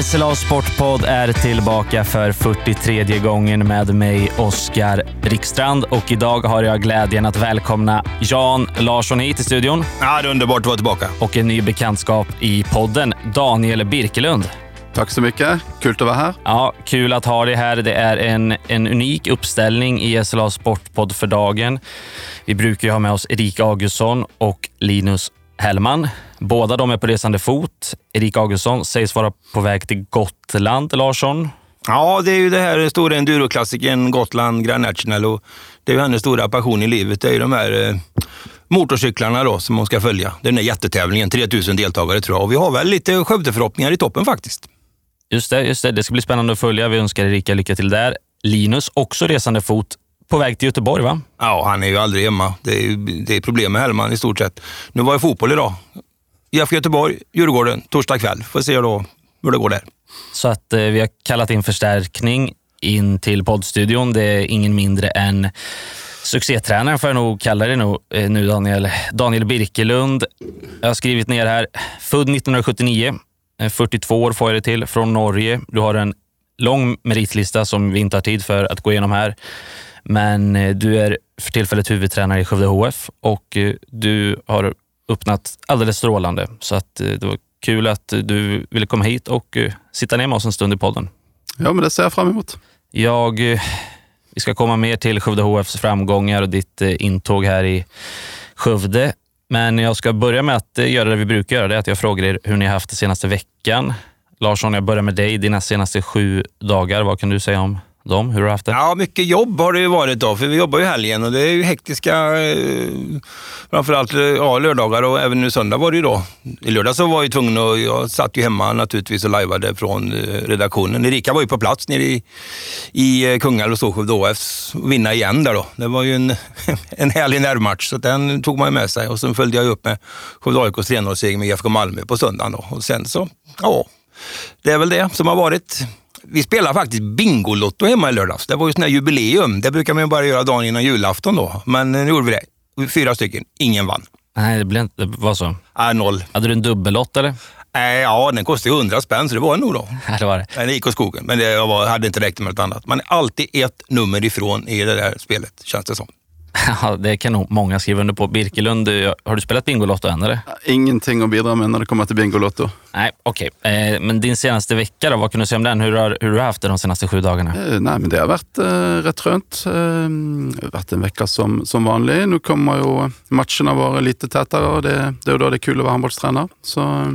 SLA Sportpodd är tillbaka för 43 gången med mig, Oskar Rikstrand. Och idag har jag glädjen att välkomna Jan Larsson hit till studion. Ja, det är underbart att vara tillbaka. Och en ny bekantskap i podden, Daniel Birkelund. Tack så mycket. Kul att vara här. Ja, kul att ha dig här. Det är en, en unik uppställning i SLA Sportpodd för dagen. Vi brukar ju ha med oss Erika Augustsson och Linus Hellman. Båda de är på resande fot. Erik Augustsson sägs vara på väg till Gotland, Larsson. Ja, det är ju det här stora enduroklassikern Gotland Grand National och det är ju hennes stora passion i livet. Det är ju de här eh, motorcyklarna då som hon ska följa. Den är jättetävlingen, 3000 deltagare tror jag och vi har väl lite Skövdeförhoppningar i toppen faktiskt. Just det, just det. Det ska bli spännande att följa. Vi önskar Erika lycka till där. Linus, också resande fot, på väg till Göteborg va? Ja, han är ju aldrig hemma. Det är, ju, det är problem med Hellman i stort sett. Nu var det fotboll idag. IFK Göteborg, Djurgården, torsdag kväll. Får se då hur det går där. Så att eh, vi har kallat in förstärkning in till poddstudion. Det är ingen mindre än succétränaren, får jag nog kalla det nu, eh, nu Daniel. Daniel Birkelund. Jag har skrivit ner här. Född 1979. 42 eh, år får jag det till. Från Norge. Du har en lång meritlista som vi inte har tid för att gå igenom här. Men eh, du är för tillfället huvudtränare i Skövde HF och eh, du har öppnat alldeles strålande. Så att eh, det var kul att du ville komma hit och sitta ner med oss en stund i podden. Ja, men det ser jag fram emot. Jag, vi ska komma mer till Skövde HFs framgångar och ditt intåg här i Skövde. Men jag ska börja med att göra det vi brukar göra, det är att jag frågar er hur ni har haft det senaste veckan. Larsson, jag börjar med dig. Dina senaste sju dagar, vad kan du säga om dem? Hur har du haft det? Ja, mycket jobb har det ju varit då, för vi jobbar ju helgen och det är ju hektiska, eh, framförallt ja, lördagar och även nu söndag var det ju då. I lördag så var jag tvungen att, jag satt ju hemma naturligtvis och lajvade från eh, redaktionen. Erika var ju på plats nere i, i eh, Kungälv och Storsjö HF och vinna igen där då. Det var ju en, en härlig nervmatch, så den tog man ju med sig och sen följde jag upp med Skövde AIKs 3-0-seger med IFK Malmö på söndagen då. Och sen så, ja, det är väl det som har varit. Vi spelade faktiskt Bingolotto hemma i lördags. Det var ju sån här jubileum. Det brukar man ju bara göra dagen innan julafton då. Men nu gjorde vi det. Fyra stycken. Ingen vann. Nej, det, blev inte, var så? Nej, noll. Hade du en dubbellott eller? Nej, ja, den kostade hundra spänn, så det var det nog då. Ja, det var det. Den gick åt skogen, men det var, hade inte räckt med något annat. Man är alltid ett nummer ifrån i det där spelet, känns det som. Ja, det kan nog många skriva under på. Birkelund, har du spelat Bingolotto än? Eller? Ingenting att bidra med när det kommer till Bingolotto. Nej, okej. Okay. Eh, men din senaste vecka då, vad kan du säga om den? Hur har, hur har du haft det de senaste sju dagarna? Eh, nej, men det har varit eh, rätt skönt. Eh, det har varit en vecka som, som vanlig. Nu kommer ju matcherna vara lite tätare och det, det är då det är kul att vara handbollstränare. Så eh,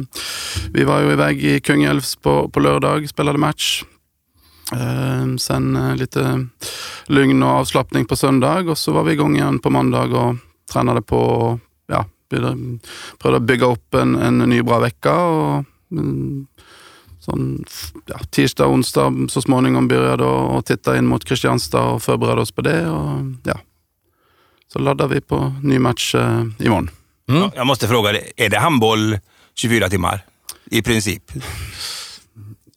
vi var ju iväg i Kungälvs på, på lördag, spelade match. Ehm, sen eh, lite lugn och avslappning på söndag och så var vi igång igen på måndag och tränade på, ja, prövade bygga upp en, en ny bra vecka. Och, mm, Sån, ja, tisdag, onsdag så småningom började och titta in mot Kristianstad och förbereda oss på det. Och, ja. Så laddar vi på ny match eh, imorgon. Mm. Jag måste fråga, är det handboll 24 timmar? I princip?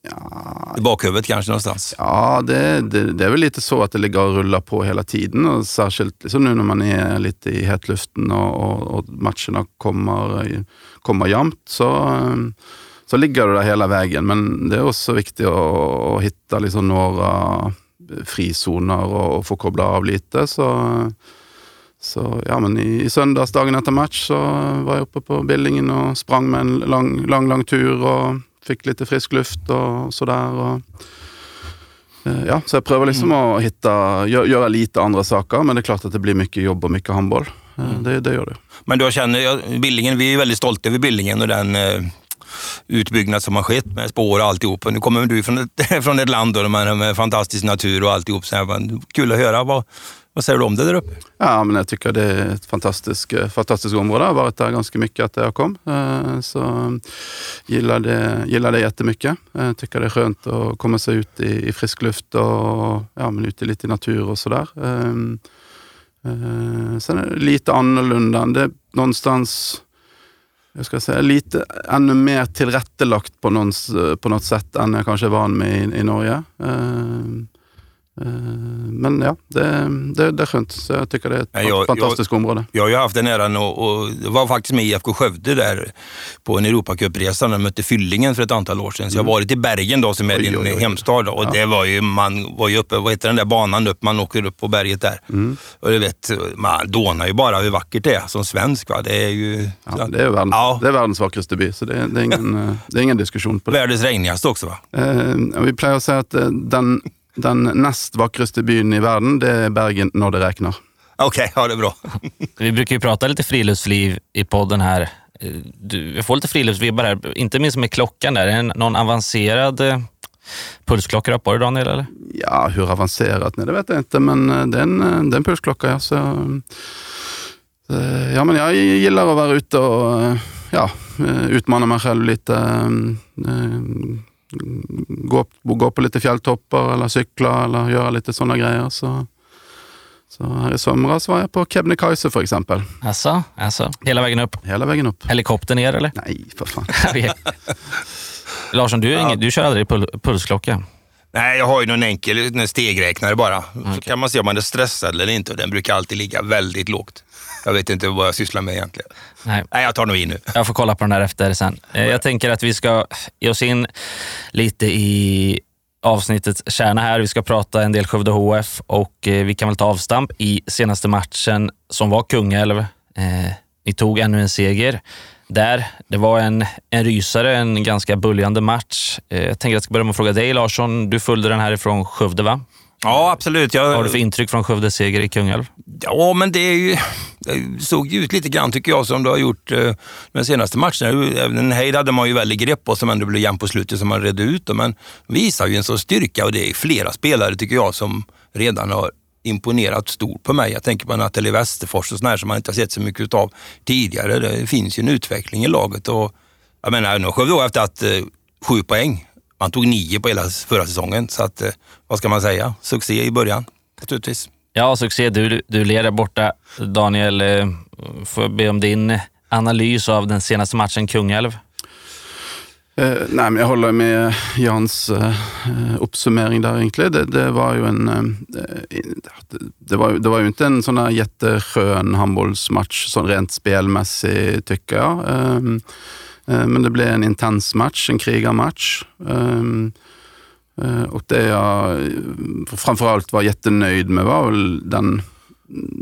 Ja, I bakhuvudet kanske någonstans? Ja, det, det, det, är väl lite så att det ligger och rullar på hela tiden. Och särskilt liksom nu när man är lite i hetluften och, och, och matcherna kommer, kommer jämnt så, så ligger det där hela vägen. Men det är också viktigt att, att hitta liksom några frizoner och, och få koppla av lite. Så, så ja, men i, i söndags, dagen efter match, så var jag uppe på Billingen och sprang med en lång, lång, lång tur. Och, fick lite frisk luft och sådär. Eh, ja, så jag prövar liksom mm. att hitta, göra lite andra saker, men det är klart att det blir mycket jobb och mycket handboll. Eh, mm. Det, det gör det. Men du känner, Billingen, vi är väldigt stolta över Billingen och den eh, utbyggnad som har skett med spår och alltihop. Nu kommer du från ett, från ett land då, med, med fantastisk natur och alltihop. Så här, kul att höra. Vad, vad säger du om det där uppe? Ja, men jag tycker det är ett fantastiskt, eh, fantastiskt område. Jag har varit där ganska mycket att jag kom. Eh, så gillar det, gillar det jättemycket. Jag tycker det är skönt att komma sig ut i, i frisk luft och ja, men ute lite i natur och sådär. Ehm, eh, sen är det lite annorlunda. Det är någonstans jag ska säga, lite ännu mer tillrättelagt på, någons, på något sätt än jag kanske är van med i, i Norge. Eh, men ja, det, det, det är skönt. Så jag tycker det är ett Nej, jag- fantastiskt område. Jag har ju haft den äran och, och jag var faktiskt med i IFK Skövde där på en Europacupresa när de mötte Fyllingen för ett antal år sedan. Så jag har varit i Bergen då som är din oj, oj. hemstad. Och det var ju, man var ju uppe, vad heter den där banan upp, man åker upp på berget där. Och du vet, man dånar ju bara hur vackert det är som svensk. Va? Det är ju... Ja, det, är världens, Ja. det är världens vackraste by, så det, det, är, ingen, eh, det är ingen diskussion på det. Världens regnigaste också va? Eh, vi pleier å si at eh, den, den nest vakreste byen i verden, det är Bergen når det räknar. Okej, ja det är bra. Vi brukar ju prata lite friluftsliv i podden här. Du, jag får lite friluftsvibbar här, inte minst med klockan där. Är det någon avancerad eh, pulsklocka du har på dig Daniel? Eller? Ja, hur avancerat? Nej, det vet jag inte, men eh, det är en, eh, det är en pulsklocka. Ja, så, ja, men jag gillar att vara ute och ja, utmana mig själv lite. Gå, gå på lite fjälltoppar eller cykla eller göra lite sådana grejer. Så, så här i somras var jag på Kebnekaise för exempel. Alltså, alltså, hela vägen upp? Hela vägen upp. Helikopter ner eller? Nej, för fan. Larsson, du, är ingen, du kör aldrig pul pulsklocka? Nej, jag har ju någon enkel en stegräknare bara. Så kan man se om man är stressad eller inte. och Den brukar alltid ligga väldigt lågt. Jag vet inte vad jag sysslar med egentligen. Nej. Nej, jag tar nog in nu. Jag får kolla på den här efter sen. Eh, Jag tänker att vi ska ge oss in lite i avsnittets kärna här. Vi ska prata en del Skövde HF och eh, vi kan väl ta avstamp i senaste matchen som var Kungälv. Eh, Ni tog ännu en seger där. Det var en, en rysare, en ganska buljande match. Eh, Jag tänker att jag ska börja med att fråga dig Larsson. Du följde den här ifrån Skövde va? Ja, absolut. Jag, Vad har du för intryck från Skövdes seger i Kungälv? Ja, men det, är ju, det såg ju ut lite grann tycker jag som det har gjort eh, de senaste matcherna. Även Heid hade man ju väldigt grepp på som ändå blev jämn på slutet som man redde ut. dem, Men visar ju en sån styrka och det är flera spelare tycker jag som redan har imponerat stort på mig. Jag tänker på Nathalie Westerfors och sådär som man inte har sett så mycket av tidigare. Det finns ju en utveckling i laget och jag menar, nu har Skövde efter att eh, sju poäng. Man tog nio på hela förra säsongen, så att, eh, vad ska man säga? Succé i början, naturligtvis. Ja, succé. Du, du leder borta. Daniel, eh, får jag be om din analys av den senaste matchen Kungälv? Eh, nej, men jag håller med Jans eh, uppsummering där egentligen. Det, det var ju en... Eh, det, var, det var ju inte en sån här jätteskön handbollsmatch så rent spelmässigt tycker jag. Eh, Eh, men det blev en intens match, en krigarmatch. Ehm, eh, och det jag eh, framförallt var jättenöjd med var väl den,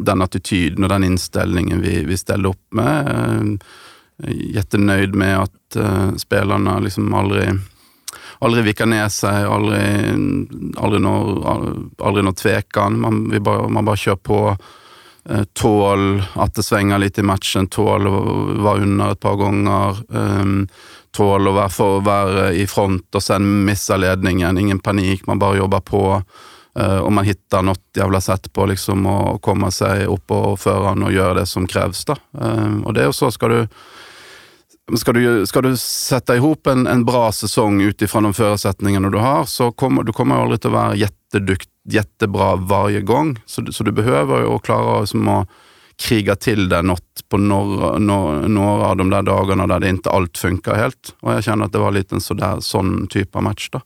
den attityden och den inställningen vi, vi ställde upp med. Ehm, jättenöjd med att spelarna liksom aldrig, aldrig viker ner sig, aldrig, aldrig, någon, aldrig någon tvekan. Man, vi bara, man bara kör på. Eh, tål att det svänger lite i matchen, tål att vara under ett par gånger. Ehm, tål att vara, för, vara i front och sen missa ledningen. Ingen panik, man bara jobbar på. Om och man hittar något jävla sätt på liksom att komma sig upp på förhand och göra det som krävs. Då. Ehm, och det och så ska du Ska du, ska du sätta ihop en, en bra säsong utifrån de förutsättningarna du har så kommer du kommer aldrig att vara jättedukt, jättebra varje gång. Så, du- så du behöver ju att klara som att kriga till det något på några, några, några av de där dagarna där det inte allt funkar helt. Och jag känner att det var lite en sådär, sån typ av match. Då.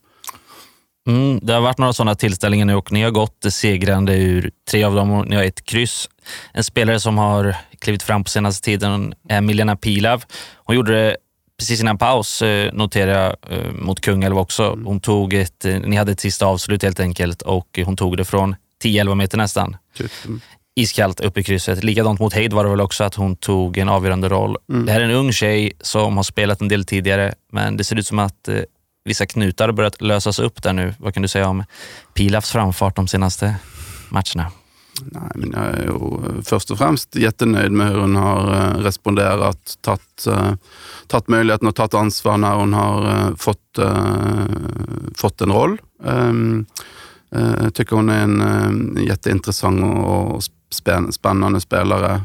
Mm, det har varit några sådana tillställningar nu och ni har gått segrande ur tre av dem och ni har ett kryss. En spelare som har klivit fram på senaste tiden är Milena Pilav. Hon gjorde det precis innan paus, eh, noterar jag, eh, mot Kungälv också. Hon tog ett, eh, ni hade ett sista avslut helt enkelt och hon tog det från 10-11 meter nästan. Mm. Iskallt upp i krysset. Likadant mot Heid var det väl också att hon tog en avgörande roll. Det här är en ung tjej som har spelat en del tidigare, men det ser ut som att eh, vissa knutar har börjat lösas upp där nu. Vad kan du säga om Pilavs framfart de senaste matcherna? Nej, men jag är ju eh, först och främst jättenöjd med hur hon har eh, responderat, tagit, eh, tagit möjligheten och tagit ansvar när hon har fått, fått en roll. Ehm, jag tycker hon är en jätteintressant och spännande spelare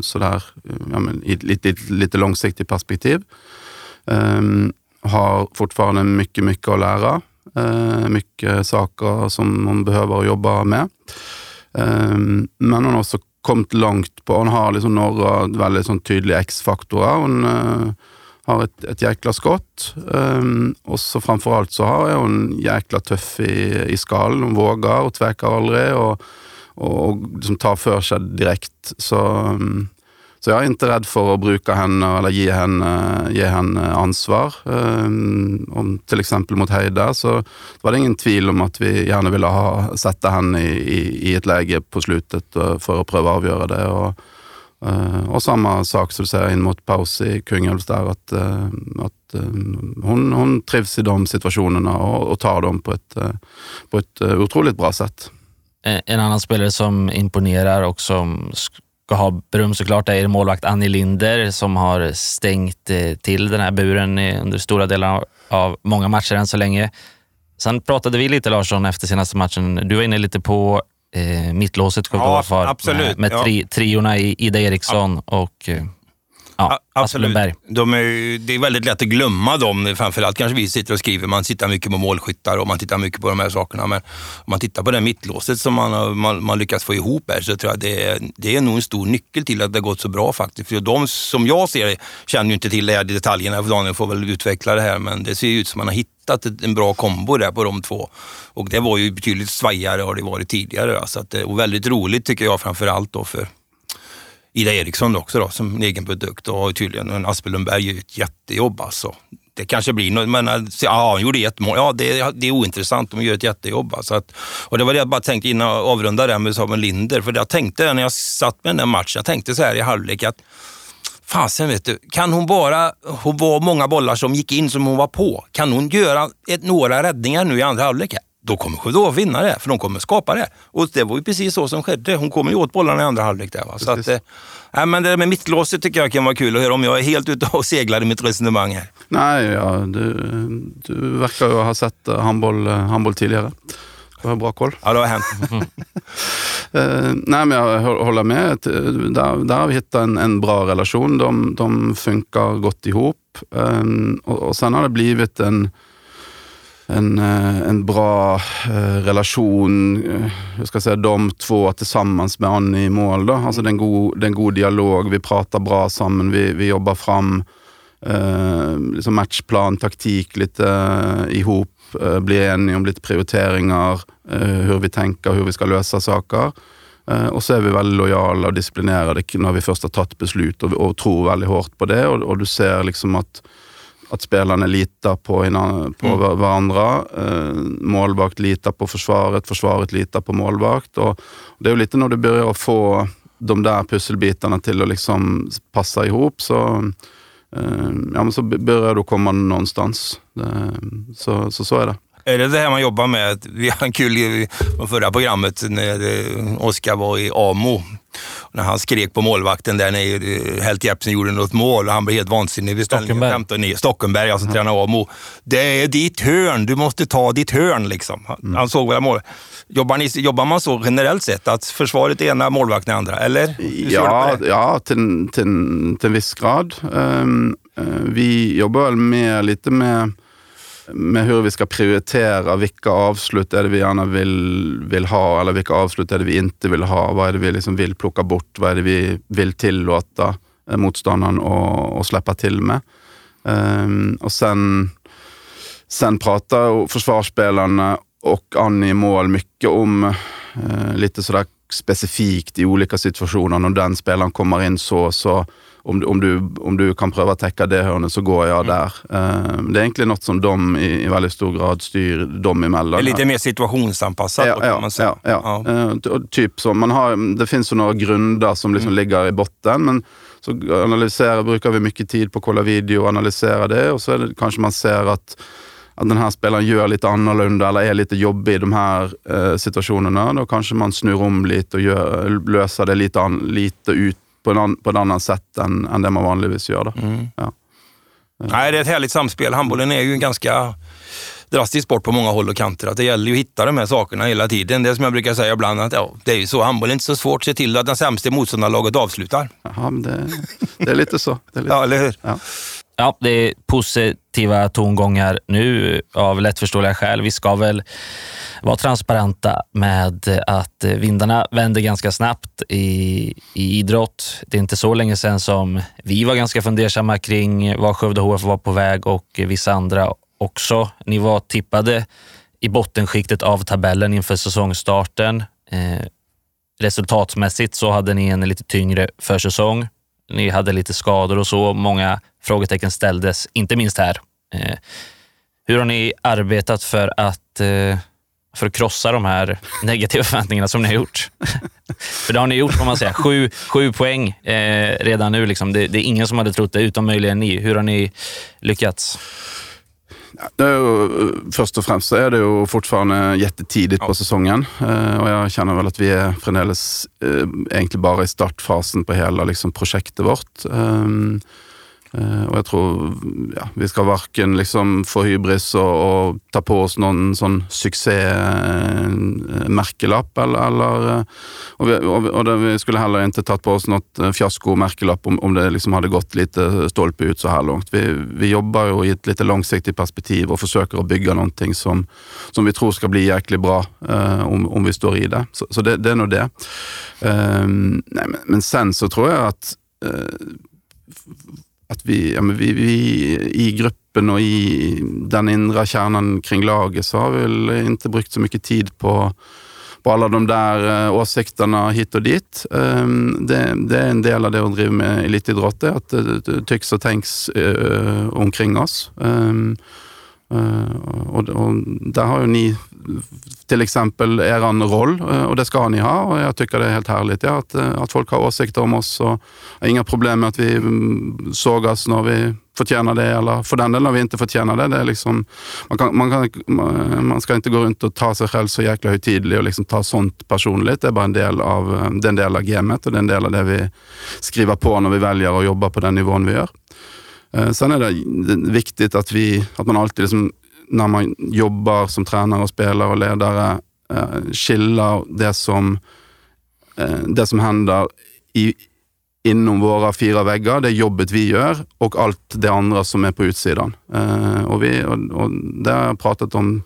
sådär, ja, men i ett lite, lite långsiktigt perspektiv. Ehm, har fortfarande mycket, mycket att lära. Mycket saker som hon behöver jobba med. Ehm, men hon har också kommit långt på, hon har liksom några väldigt sånn tydliga X-faktorer. Hon eh, har ett, et jäkla skott. Um, och så framförallt så har hon jäkla tøff i, i skallen. Hon vågar och tvekar aldrig och, og, liksom tar för sig direkt. Så, um, så jag är inte rädd för att bruka henne eller ge henne, ge henne ansvar. Ehm, om till exempel mot Heida så var det ingen tvivel om att vi gärna ville ha, sätta henne i, i, i ett läge på slutet eh, för att pröva avgöra det. Och, eh, och samma sak som du säger in mot paus i Kungälvs där, att, eh, att hon, hon trivs i de situationerna och, och tar dem på ett, på ett otroligt bra sätt. En annan spelare som imponerar och som ska ha beröm såklart är målvakt Annie Linder som har stängt eh, till den här buren under stora delar av många matcher än så länge. Sen pratade vi lite Larsson efter senaste matchen. Du var inne lite på eh, mittlåset ja, absolut. med, med tri, triorna i Ida Eriksson och eh, Ja, Absolut. De är, det är väldigt lätt att glömma dem. Framförallt kanske vi sitter och skriver. Man tittar mycket på målskyttar och man tittar mycket på de här sakerna. Men om man tittar på det mittlåset som man, man, man lyckats få ihop här så tror jag det är, det är nog en stor nyckel till att det har gått så bra faktiskt. För de som jag ser det känner ju inte till de här detaljerna. För Daniel får väl utveckla det här. Men det ser ut som att man har hittat en bra kombo där på de två. Och det var ju betydligt svajigare än det varit tidigare. Så att, och väldigt roligt tycker jag framförallt då för Ida Eriksson också då, som egen produkt och tydligen en Asper Lundberg gör ett jättejobb alltså. Det kanske blir något, men eh, ja, han gjorde jättemål. Ja, det, det är ointressant. De gör ett jättejobb. Alltså att, och det var det jag bara tänkte innan jag avrundade det med Samuel Linder. För jag tänkte när jag satt med den där matchen, jag tänkte så här i halvlek att fasen vet du, kan hon bara, hon var många bollar som gick in som hon var på. Kan hon göra ett, några räddningar nu i andra halvlek? Då kommer Sjödå vinna det, för de kommer skapa det. Och det var ju precis så som skedde. Hon kommer ju åt bollarna i andra halvlek där. Va? Så att, äh, men det där med mittlåset tycker jag kan vara kul att höra om jag är helt ute och seglar i mitt resonemang här. Nej, ja, du, du verkar ju ha sett eh, handboll, eh, handboll tidigare. Du har bra koll. Ja, det har hänt. uh, nej, men jag håller med. Där, där har vi hittat en, en bra relation. De, de funkar gott ihop. Um, och, och sen har det blivit en en, eh, en bra eh, relation, eh, jag ska säga de två tillsammans med Annie i mål. Då. Alltså det är en god, det är en god dialog, vi pratar bra samman, vi, vi jobbar fram eh, liksom matchplan, taktik lite ihop, eh, blir eniga om lite prioriteringar, eh, hur vi tänker, hur vi ska lösa saker. och så är vi väldigt lojala och disciplinerade när vi först har tagit beslut och, och tror väldigt hårt på det. Och, och du ser liksom att att spelarna litar på, på mm. varandra. Eh, målvakt litar på försvaret, försvaret litar på målvakt. Och det är lite när du börjar få de där pusselbitarna till att liksom passa ihop så, eh, ja, så börjar du komma någonstans. Så, så, så är det. Är det det här man jobbar med? Vi har en kul i förra programmet när eh, Oskar var i AMO när han skrek på målvakten där när eh, Helt Jeppsen gjorde något mål och han blev helt vansinnig vid Stockenberg. 15 Stockenberg, alltså tränar Amo. Det är ditt hörn, du måste ta ditt hörn liksom. Han, mm. han såg väl mål. Jobbar, ni, jobbar man så generellt sett, att försvaret är ena, målvakten är andra, eller? Ja, ja till, till, till en viss grad. Um, uh, vi jobbar väl med, lite med med hur vi ska prioritera. Vilka avslut är det vi gärna vill, vill ha eller vilka avslut är det vi inte vill ha? Vad är det vi liksom vill plocka bort? Vad är det vi vill tillåta eh, motståndaren att släppa till med? Um, och sen, sen pratar försvarsspelarna och Annie i mål mycket om uh, lite sådär specifikt i olika situationer. när den spelaren kommer in så, så om, om, du, om du kan pröva täcka det hörnet så går jag där. Uh, det är egentligen något som de i, i väldigt stor grad styr dem emellan. Det är lite mer situationsanpassat ja, kan man säga. Ja, ja. ja. Uh, typ så. Man har, det finns några grunder som liksom mm. ligger i botten, men så analysera, brukar vi mycket tid på att kolla video och analysera det och så det, kanske man ser att att den här spelaren gör lite annorlunda eller är lite jobbig i de här eh, situationerna. Då kanske man snurrar om lite och gör, löser det lite, an, lite ut på, en, på ett annat sätt än, än det man vanligtvis gör. Mm. Ja. Nej, det är ett härligt samspel. Handbollen är ju en ganska drastisk sport på många håll och kanter. Att det gäller ju att hitta de här sakerna hela tiden. Det är som jag brukar säga ibland, att ja, det är ju så. Handboll är inte så svårt. Se till att den sämsta motståndarlaget avslutar. Ja, men det, det är lite så. Är lite, ja, eller hur? Ja. Ja, det är positiva tongångar nu av lättförståeliga skäl. Vi ska väl vara transparenta med att vindarna vänder ganska snabbt i, i idrott. Det är inte så länge sedan som vi var ganska fundersamma kring var Skövde HF var på väg och vissa andra också. Ni var tippade i bottenskiktet av tabellen inför säsongstarten. Eh, resultatmässigt så hade ni en lite tyngre försäsong. Ni hade lite skador och så. Många frågetecken ställdes, inte minst här. Eh, hur har ni arbetat för att, eh, för att krossa de här negativa förväntningarna som ni har gjort? för det har ni gjort, får man säga. Sju, sju poäng eh, redan nu. Liksom. Det, det, är ingen som hade trott det, utom möjligen ni. Hur har ni lyckats? först och främst så är det ju fortfarande jättetidigt ja. på säsongen och jag känner väl att vi är fremdeles eh, egentligen bara i startfasen på hela liksom, projektet vårt. Eh, och jag tror ja, vi ska varken liksom få hybris och, och ta på oss någon sån succémärkelapp eller, eller eh, och, vi, och, och det, vi skulle heller inte tagit på oss något eh, fiaskomärkelapp om, om det liksom hade gått lite stolpe ut så här långt. Vi, vi jobbar ju i ett lite långsiktigt perspektiv och försöker att bygga någonting som, som vi tror ska bli jäkligt bra eh, om, om vi står i det. Så, så det, det, är nog det. Eh, nej, men, men sen så tror jag att eh, att vi, ja, vi, vi, i gruppen och i den inre kärnan kring laget så har vi väl inte brukt så mycket tid på, på alla de där uh, åsikterna hit och dit. Um, det, det, är en del av det att driva med elitidrott, att det tycks och tänks uh, omkring oss. Ehm, Eh, och, och, där har ju ni till exempel er roll eh, och det ska ni ha och jag tycker det är helt härligt ja, att, eh, att folk har åsikter om oss. Och har inga problem med att vi mm, sågas när vi förtjänar det eller för den delen när vi inte förtjänar det. det är liksom, man, kan, man, kan, man ska inte gå runt och ta sig själv så jäkla högtidlig och liksom ta sånt personligt. Det är bara en del av, det en del av gamet och det är en del av det vi skriver på när vi väljer att jobba på den nivån vi gör. Eh, sen är det viktigt att, vi, att man alltid liksom när man jobbar som tränare och spelare och ledare eh, skiljer det som, eh, det som händer i, inom våra fyra väggar, det jobbet vi gör och allt det andra som är på utsidan. Eh, och, vi, och, och det har jag pratat om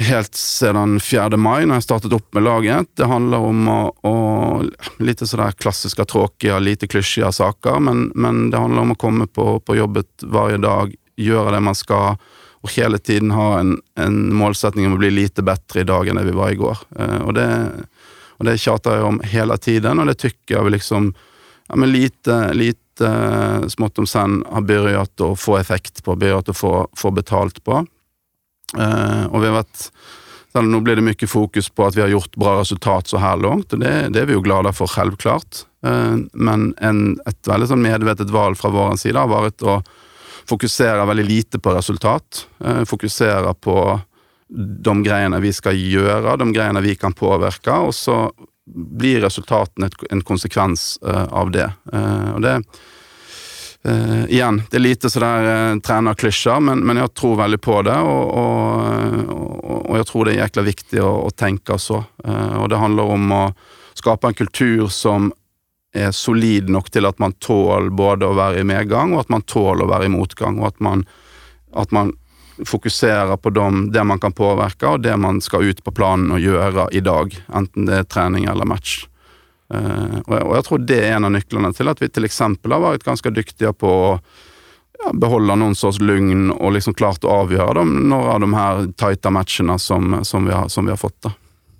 helt sedan 4 maj när jag startat upp med laget. Det handlar om att, och, lite sådär klassiska, tråkiga, lite klyschiga saker, men, men det handlar om att komma på, på jobbet varje dag, göra det man ska, och hela tiden ha en, en målsättning om att bli lite bättre idag än det vi var igår. Eh, och, det, och det tjatar jag om hela tiden och det tycker jag liksom, ja, men lite, lite smått om sen har börjat att få effekt på, börjat att få, få betalt på. Eh, och vi har varit så nu blir det mycket fokus på att vi har gjort bra resultat så här långt och det, det är vi ju glada för självklart. Eh, men en, ett väldigt medvetet val från vår sida har varit att fokusera väldigt lite på resultat. Eh, på de grejerna vi ska göra, de grejerna vi kan påverka och så blir resultaten en konsekvens eh, av det. Eh, och det Eh, igen, det är lite sådär eh, uh, tränarklyscha, men, men jag tror väldigt på det och, och, och jag tror det är jäkla viktigt att, att tänka så. Eh, och det handlar om att skapa en kultur som är solid nog till att man tål både att vara i medgång och att man tål att vara i motgång och att man, att man fokuserar på dem, det man kan påverka och det man ska ut på planen och göra idag, antingen det är träning eller match. Eh, och jag tror det är en av nycklarna till att vi till exempel har varit ganska duktiga på att ja, behålla någon sorts lugn och liksom klart att avgöra de, några av de här tajta matcherna som, som, vi, har, som vi har fått. Då.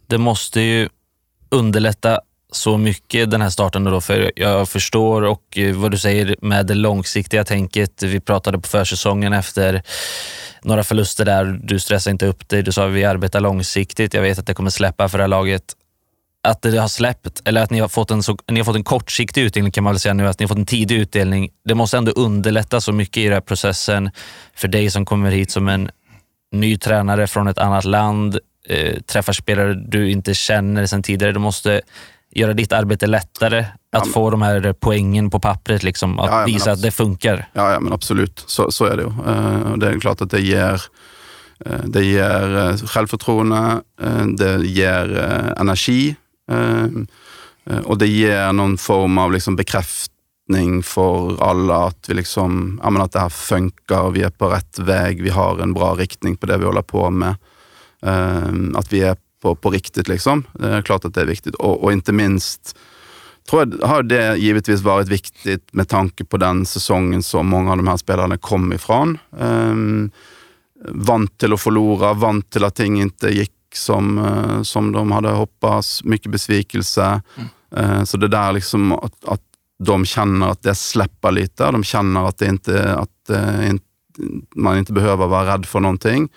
Det måste ju underlätta så mycket den här starten då, för jag förstår och eh, vad du säger med det långsiktiga tänket. Vi pratade på försäsongen efter några förluster där. Du stressar inte upp dig. Du sa att vi arbetar långsiktigt. Jag vet att det kommer släppa för det här laget. Att det har släppt, eller att ni har fått en, så, ni har fått en kortsiktig utdelning kan man väl säga nu, att ni har fått en tidig utdelning. Det måste ändå underlätta så mycket i den här processen för dig som kommer hit som en ny tränare från ett annat land, eh, träffar spelare du inte känner sedan tidigare. Du måste göra ditt arbete lättare att ja, få de här poängen på pappret, liksom, att ja, ja, visa att det funkar. Ja, ja men absolut. Så, så är det ju. Uh, det är klart att det ger, uh, det ger uh, självförtroende, det ger energi Ehm, eh, och det ger någon form av liksom bekräftning för alla, att vi liksom, menar, att det här funkar, vi är på rätt väg, vi har en bra riktning på det vi håller på med. Ehm, att vi är på, på riktigt liksom. Det är klart att det är viktigt och, och inte minst tror jag har det givetvis varit viktigt med tanke på den säsongen som många av de här spelarna kom ifrån. Um, vant till att förlora, vant till att ting inte gick som, uh, som de hade hoppats, mycket besvikelse. Mm. Uh, så det där liksom att, att de känner att det släpper lite, de känner att, det inte, att uh, man inte behöver vara rädd för någonting.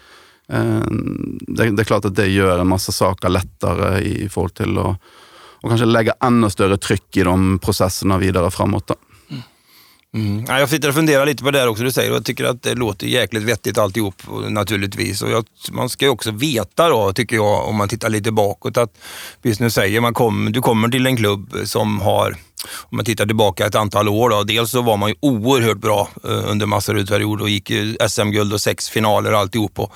Det, det, är klart att det gör en massa saker lättare i förhållande till att och kanske lägga ännu större tryck i de processerna vidare framåt. Då. Mm. Ja, jag sitter och funderar lite på det också du säger och jag tycker att det låter jäkligt vettigt alltihop naturligtvis. Och jag, man ska ju också veta då, tycker jag, om man tittar lite bakåt, att precis nu säger man kom, du kommer till en klubb som har, om man tittar tillbaka ett antal år, då, dels så var man ju oerhört bra eh, under massor period och gick SM-guld och sex finaler och alltihop. Och,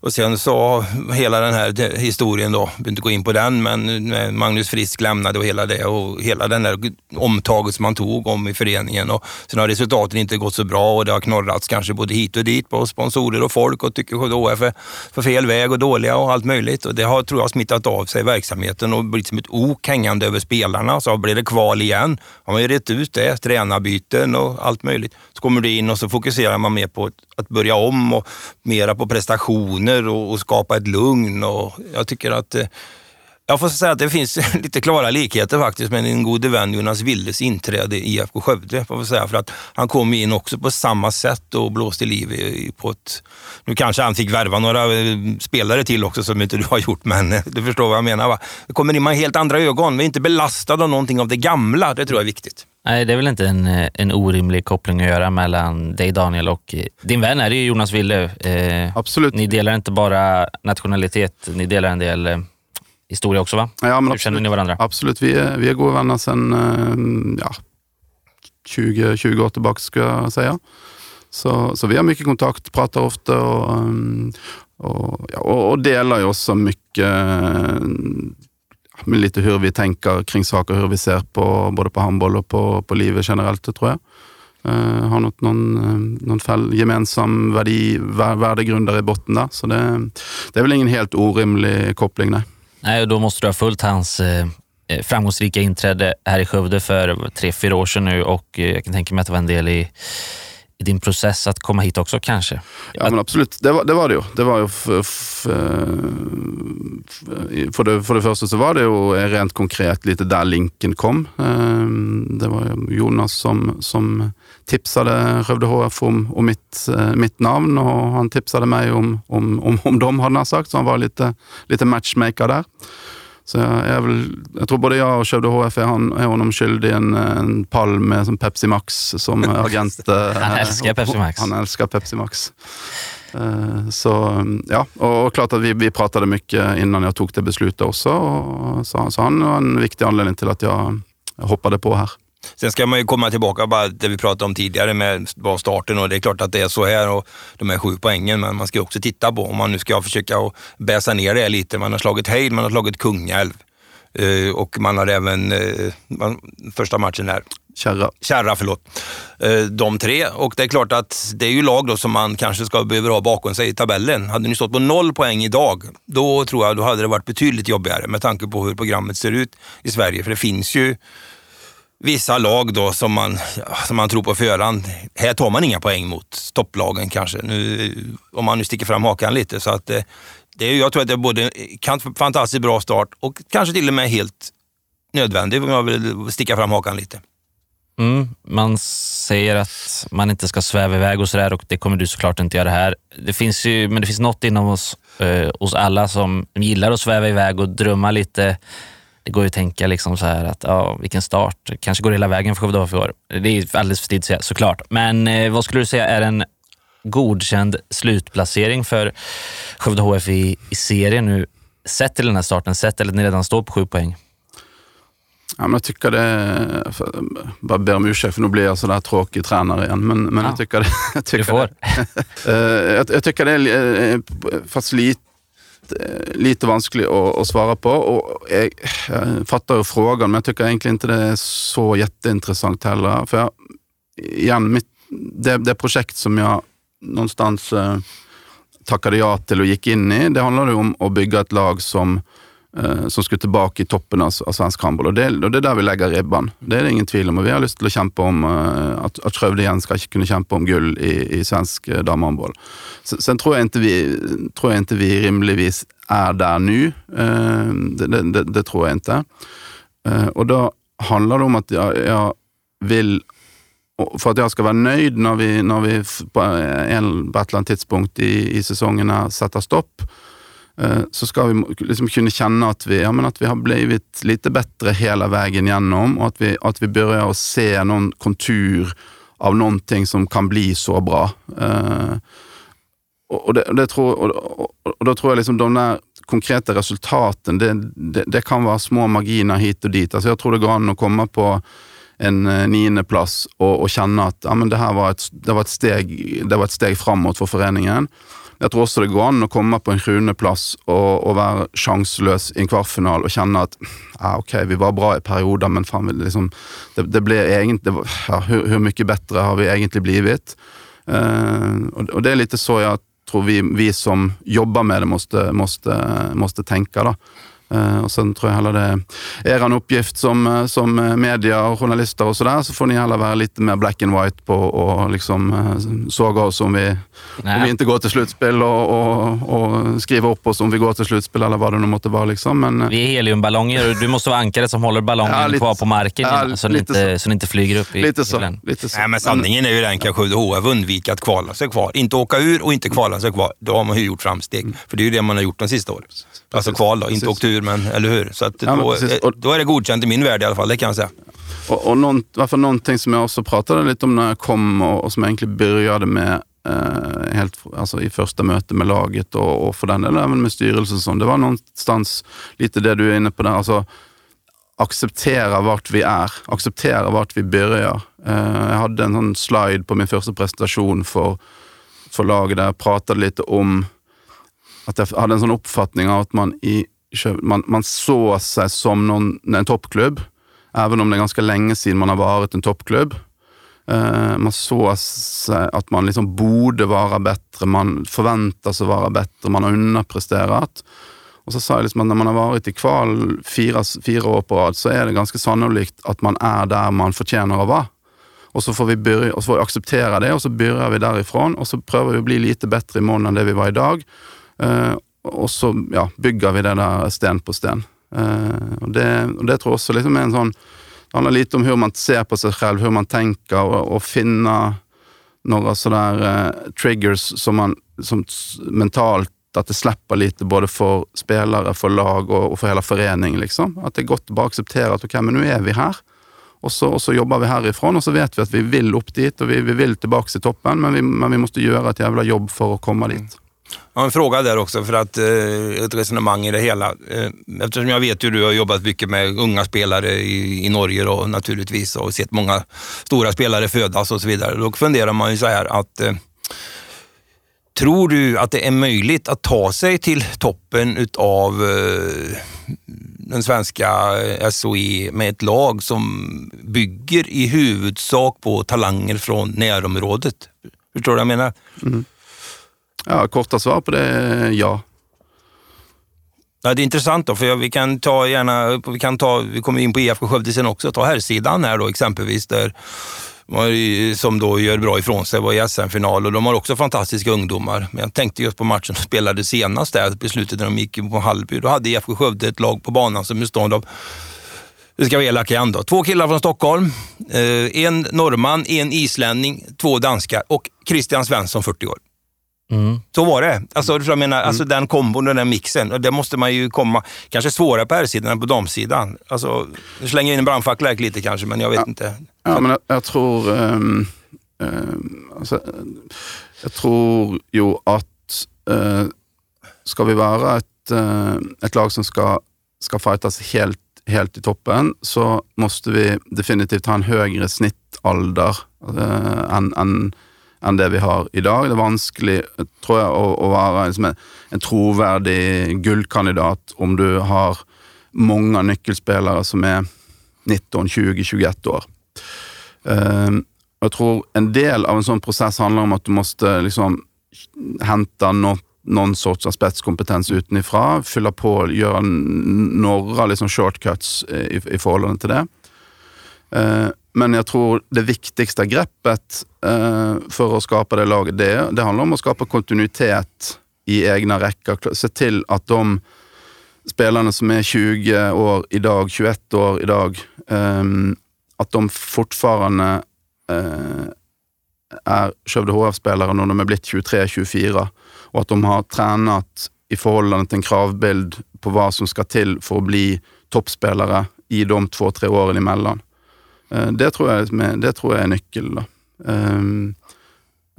och sen så hela den här eh, historien då, vi inte gå in på den, men Magnus Frisk lämnade och hela det och hela den där omtaget som man tog om i föreningen. Och sen har resultaten inte gått så bra och det har knorrats kanske både hit och dit på sponsorer och folk och tycker HF är för fel väg och dåliga och allt möjligt. Och det har, tror jag, smittat av sig i verksamheten och blivit som ett ok hängande över spelarna. Så blir det kval igen. Har man ju rätt ut det, tränarbyten och allt möjligt. Så kommer du in och så fokuserar man mer på att börja om och mera på prestationer och, och skapa ett lugn. Och jag tycker att eh, jag får säga att det finns lite klara likheter faktiskt med din gode vän Jonas Willes inträde i IFK Skövde. Får säga, för att han kom in också på samma sätt och blåste liv i, på ett... Nu kanske han fick värva några eh, spelare till också som inte du har gjort, men eh, du förstår vad jag menar va? Det kommer in med helt andra ögon. Vi är inte belastade av någonting av det gamla. Det tror jag är viktigt. Nej, det är väl inte en, en orimlig koppling att göra mellan dig Daniel och din vän är det ju Jonas Wille. Eh, Absolut. Ni delar inte bara nationalitet, ni delar en del eh, historia också va? Ja, men Hur känner ni varandra? Absolut, vi är, vi är goda vänner sedan eh, ja, 20, 20 år tillbaka skulle jag säga. Så, så vi har mycket kontakt, pratar ofta och, eh, och, ja, och delar ju också mycket med lite hur vi tänker kring saker, hur vi ser på både på handboll och på, på livet generellt, tror jag. Uh, har något, någon, eh, någon fall gemensam värde, värdegrundare i botten där. Så det, det är väl ingen helt orimlig koppling, nej. Nej, då måste du ha följt hans eh, eh, framgångsrika inträde här i Skövde för tre, fyra år sedan nu och eh, jag kan tänka mig att det var en del i i din process att komma hit också kanske? Ja, men absolut. Det var det, var det ju. Det var ju för, för, det, för det första så var det ju rent konkret lite där länken kom. Ehm, det var Jonas som, som tipsade Skövde HF om, om mitt, eh, mitt namn och han tipsade mig om, om, om, om dem, hade han sagt. Så han var lite, lite matchmaker där. Så jag, är väl, jag tror både jag och Skövde HF är, han, är honom skyldig en, en palm med som Pepsi Max som agent. han älskar Pepsi Max. Han älskar Pepsi Max. Eh, så ja, och klart att vi, vi pratade mycket innan jag tog det beslutet också. Och så, så han var en viktig anledning till att jag hoppade på här. Sen ska man ju komma tillbaka bara det vi pratade om tidigare med starten och det är klart att det är så här och de är sju poängen, men man ska också titta på om man nu ska försöka bäsa ner det lite. Man har slagit Heid, man har slagit Kungälv uh, och man har även uh, man, första matchen där. Kärra. Kärra, förlåt. Uh, de tre och det är klart att det är ju lag då som man kanske ska behöver ha bakom sig i tabellen. Hade ni stått på noll poäng idag, då tror jag då hade det varit betydligt jobbigare med tanke på hur programmet ser ut i Sverige. För det finns ju vissa lag då som man, som man tror på förhand. Här tar man inga poäng mot topplagen kanske, nu, om man nu sticker fram hakan lite. Så att, eh, det är, jag tror att det är både en fantastiskt bra start och kanske till och med helt nödvändigt om jag vill sticka fram hakan lite. Mm, man säger att man inte ska sväva iväg och sådär och det kommer du såklart inte göra här. Det finns ju, men det finns något inom oss, eh, oss alla som gillar att sväva iväg och drömma lite det går ju att tänka liksom så här att ja, vilken start. Kanske går hela vägen för Skövde i år. Det är alldeles för tidigt att säga såklart. Men eh, vad skulle du säga är en godkänd slutplacering för Skövde HF i, i serien nu? Sett till den här starten, sett till att ni redan står på sju poäng. Ja, men jag tycker det, för, bara ber om ursäkt för nu blir jag sådär tråkig tränare igen. Men, men ja. jag tycker det. Jag tycker du får. Det, jag, jag tycker det är, fast lite Eh, lite vanskelig att, att svara på. Och jag, jag fattar ju frågan, men jag tycker egentligen inte det är så jätteintressant heller. För jag, igen, mitt, det, det projekt som jag någonstans eh, tackade ja till och gick in i, det handlade om att bygga ett lag som Eh, som skulle tillbaka i toppen av, av svensk handboll. Och det, och det är där vi lägger ribban. Det är det ingen tvivel om. Och vi har lust till att kämpa om eh, att, att Skövde igen ska kunna kämpa om guld i, i svensk eh, damhandboll. Sen tror jag, inte vi, tror jag inte vi rimligtvis är där nu. Det, det, det, tror jag inte. och då handlar det om att jag, jag vill för att jag ska vara nöjd när vi, när vi på, en, på ett eller annat tidspunkt i, i säsongerna sätter stopp, Eh, så ska vi liksom kunna känna att vi, ja, men att vi har blivit lite bättre hela vägen igenom och att vi, att vi börjar se någon kontur av någonting som kan bli så bra. Eh, och, det, det, tror, och, och, då tror jag liksom de där konkreta resultaten, det, det, det, kan vara små marginer hit och dit. Alltså jag tror det går an att komma på en eh, nionde plats och, och känna att ja, men det här var ett, det var ett, steg, det var ett steg framåt för föreningen. Jag tror också det går an att komma på en sjuendeplass och, og, vara chanslös i en kvartfinale och känna att ah, ja, ok, vi var bra i perioder, men faen, liksom, det, det blev egentligen, ja, hur, hvor mycket bättre har vi egentligen blivit? Eh, uh, og, det är lite så jag tror vi, vi som jobbar med det måste, måste, måste tänka. Då. Uh, och sen tror jag heller det är er uppgift som, eh, som eh, media och journalister och sådär, så får ni alla vara lite mer black and white på och liksom såga oss om vi, om vi inte går till slutspel och, och, och skriva upp oss om vi går till slutspel eller vad det nu måste vara. Liksom. Men, vi är heliumballonger och du måste vara ankaret som håller ballongen ja, lite, kvar på marken ja, så, den inte, så. så den inte flyger upp i Lite så. Lite så. Nej, men sanningen är ju den kanske HF undviker att kvala sig kvar. Inte åka ur och inte kvala sig kvar. Då har man ju gjort framsteg. Mm. För det är ju det man har gjort de sista åren. Alltså kval då, inte åkt ur men, eller hur? Så att ja, då, och, då, är det godkänt i min värld i alla fall, det kan jag säga. Och, och någon, varför någonting som jag också pratade lite om när jag kom och, och som jag egentligen började med eh, helt, alltså i första mötet med laget och, och för den delen även med styrelsen. Som, det var någonstans lite det du är inne på där. Alltså, acceptera vart vi är, acceptera vart vi börjar. Eh, jag hade en sån slide på min första presentation för, för laget där jag pratade lite om att jag hade en sån uppfattning av att man, i, man, man såg sig som någon, en toppklubb, även om det är ganska länge sedan man har varit en toppklubb. Uh, man såg sig att man liksom borde vara bättre, man förväntar sig vara bättre, man har underpresterat. Och så sa jag liksom att när man har varit i kval fyra, fyra år på rad så är det ganska sannolikt att man är där man förtjänar att vara. Och så får vi, börja, och så får vi acceptera det och så börjar vi därifrån och så prövar vi att bli lite bättre imorgon än det vi var idag. Uh, och så ja, bygger vi det där sten på sten. Eh, och, det, och det tror jag också liksom är en sån, det handlar lite om hur man ser på sig själv, hur man tänker och, och finna några sådär eh, triggers som man som mentalt att det släpper lite både för spelare, för lag och, och för hela föreningen. Liksom. Att det är gott att bara acceptera att okay, men nu är vi här. Och så, och så jobbar vi härifrån och så vet vi att vi vill upp dit och vi, vi vill tillbaka till toppen, men vi, men vi måste göra ett jävla jobb för att komma dit. Jag har en fråga där också, för att eh, ett resonemang i det hela. Eh, eftersom jag vet hur du har jobbat mycket med unga spelare i, i Norge då, naturligtvis och sett många stora spelare födas och så vidare. Då funderar man ju så här att eh, Tror du att det är möjligt att ta sig till toppen utav eh, den svenska SOE med ett lag som bygger i huvudsak på talanger från närområdet? Förstår du vad jag menar? Mm. Ja, korta svar på det är ja. Ja, det är intressant då, för vi kan ta gärna, vi kan ta, vi kommer in på IFK Skövde sen också, ta herrsidan här då exempelvis där som då gör bra ifrån sig, var i SM-final och de har också fantastiska ungdomar. Men jag tänkte just på matchen de spelade senast där, beslutet när de gick på Hallby. Då hade IFK Skövde ett lag på banan som bestod av det ska vara elaka igen då. Två killar från Stockholm, eh, en norrman, en islänning, två danskar och Christian Svensson, 40 år. Mm. Så var det. Alltså, jag menar, alltså mm. den kombon, den mixen. Det måste man ju komma... Kanske svårare på herrsidan än på damsidan. Alltså, nu slänger in en brandfackla lite kanske, men jag vet ja. inte. Ja, men jag, jag tror... Um, um, alltså, jag tror ju att uh, ska vi vara ett, uh, ett lag som ska, ska fightas helt, helt i toppen så måste vi definitivt ha en högre snittålder uh, än, än enn det vi har i dag. Det er vanskelig, tror jeg, å, å være liksom en, en troverdig gullkandidat om du har mange nøkkelspillere som er 19, 20, 21 år. Ehm, uh, jeg tror en del av en sånn prosess handler om at du måste liksom hente noe någon sorts av spetskompetens utenifra, fylla på, gjøre några liksom shortcuts i, i förhållande till det. Uh, men jag tror det viktigaste greppet eh, för att skapa det laget, det, det handlar om att skapa kontinuitet i egna räcker. Se till att de spelarna som är 20 år idag, 21 år idag, eh, att de fortfarande eh, är Skövde HF-spelare när de är blivit 23-24, och att de har tränat i förhållande till en kravbild på vad som ska till för att bli toppspelare i de två-tre åren emellan det, tror jeg, det tror jeg er nøkkelen. Um,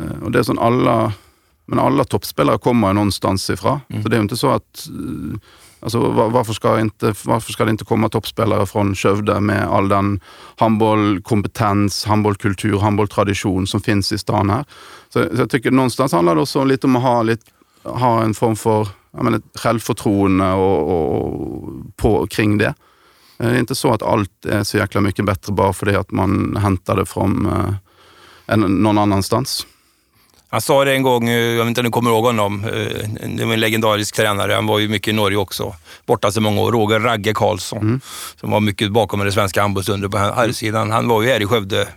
uh, og det er sånn alle Men alle toppspillere kommer jo någonstans ifra. Mm. Så det er jo ikke så at Alltså, varför, ska inte, varför ska det inte komma toppspelare från Skövde med all den handbollkompetens, handbollkultur, handbolltradition som finns i stan här? Så, så jag tycker någonstans handlar det också lite om att ha, lite, ha en form för menar, självförtroende och, och, på, kring det. Det är inte så att allt är så jäkla mycket bättre bara för det att man hämtar det från eh, någon annanstans. Han sa det en gång, eh, jag vet inte om du kommer ihåg honom, eh, det var en legendarisk tränare. Han var ju mycket i Norge också, borta så många år. Roger Ragge Karlsson, mm. som var mycket bakom det svenska handbollsundret på herrsidan. Han var ju här i Skövde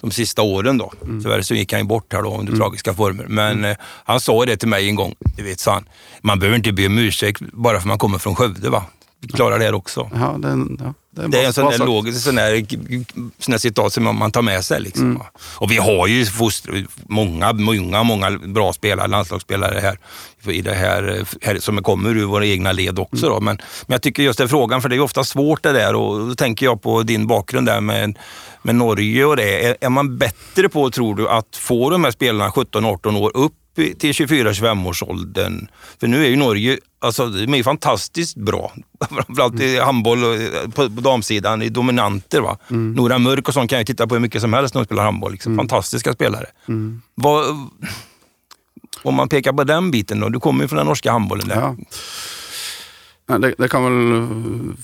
de sista åren då. Mm. Tyvärr så gick han ju bort här då under mm. tragiska former. Men mm. eh, han sa det till mig en gång, du vet, sa han, man behöver inte be om ursäkt bara för man kommer från Skövde. Va? Klarar det här också. Ja, det, ja, är, det är en sån där logisk sån där, sån där citat som man tar med sig. Liksom. Mm. Och vi har ju foster, många, många, många bra spelare, landslagsspelare här, i det här, här som kommer ur våra egna led också. Mm. Men, men jag tycker just den frågan, för det är ofta svårt det där och då tänker jag på din bakgrund där med, med Norge och det. Är, är man bättre på, tror du, att få de här spelarna 17-18 år upp till 24-25 års åldern. För nu är ju Norge, alltså de är fantastiskt bra. Framförallt i mm. handboll och eh, på, på damsidan, i dominanter. Va? Mm. Nora Mörk och sånt kan jag titta på hur mycket som helst när de spelar handboll. Liksom. Mm. Fantastiska spelare. Mm. Vad, om man pekar på den biten då, du kommer ju från den norska handbollen där. Ja. Ja, det, det, kan väl,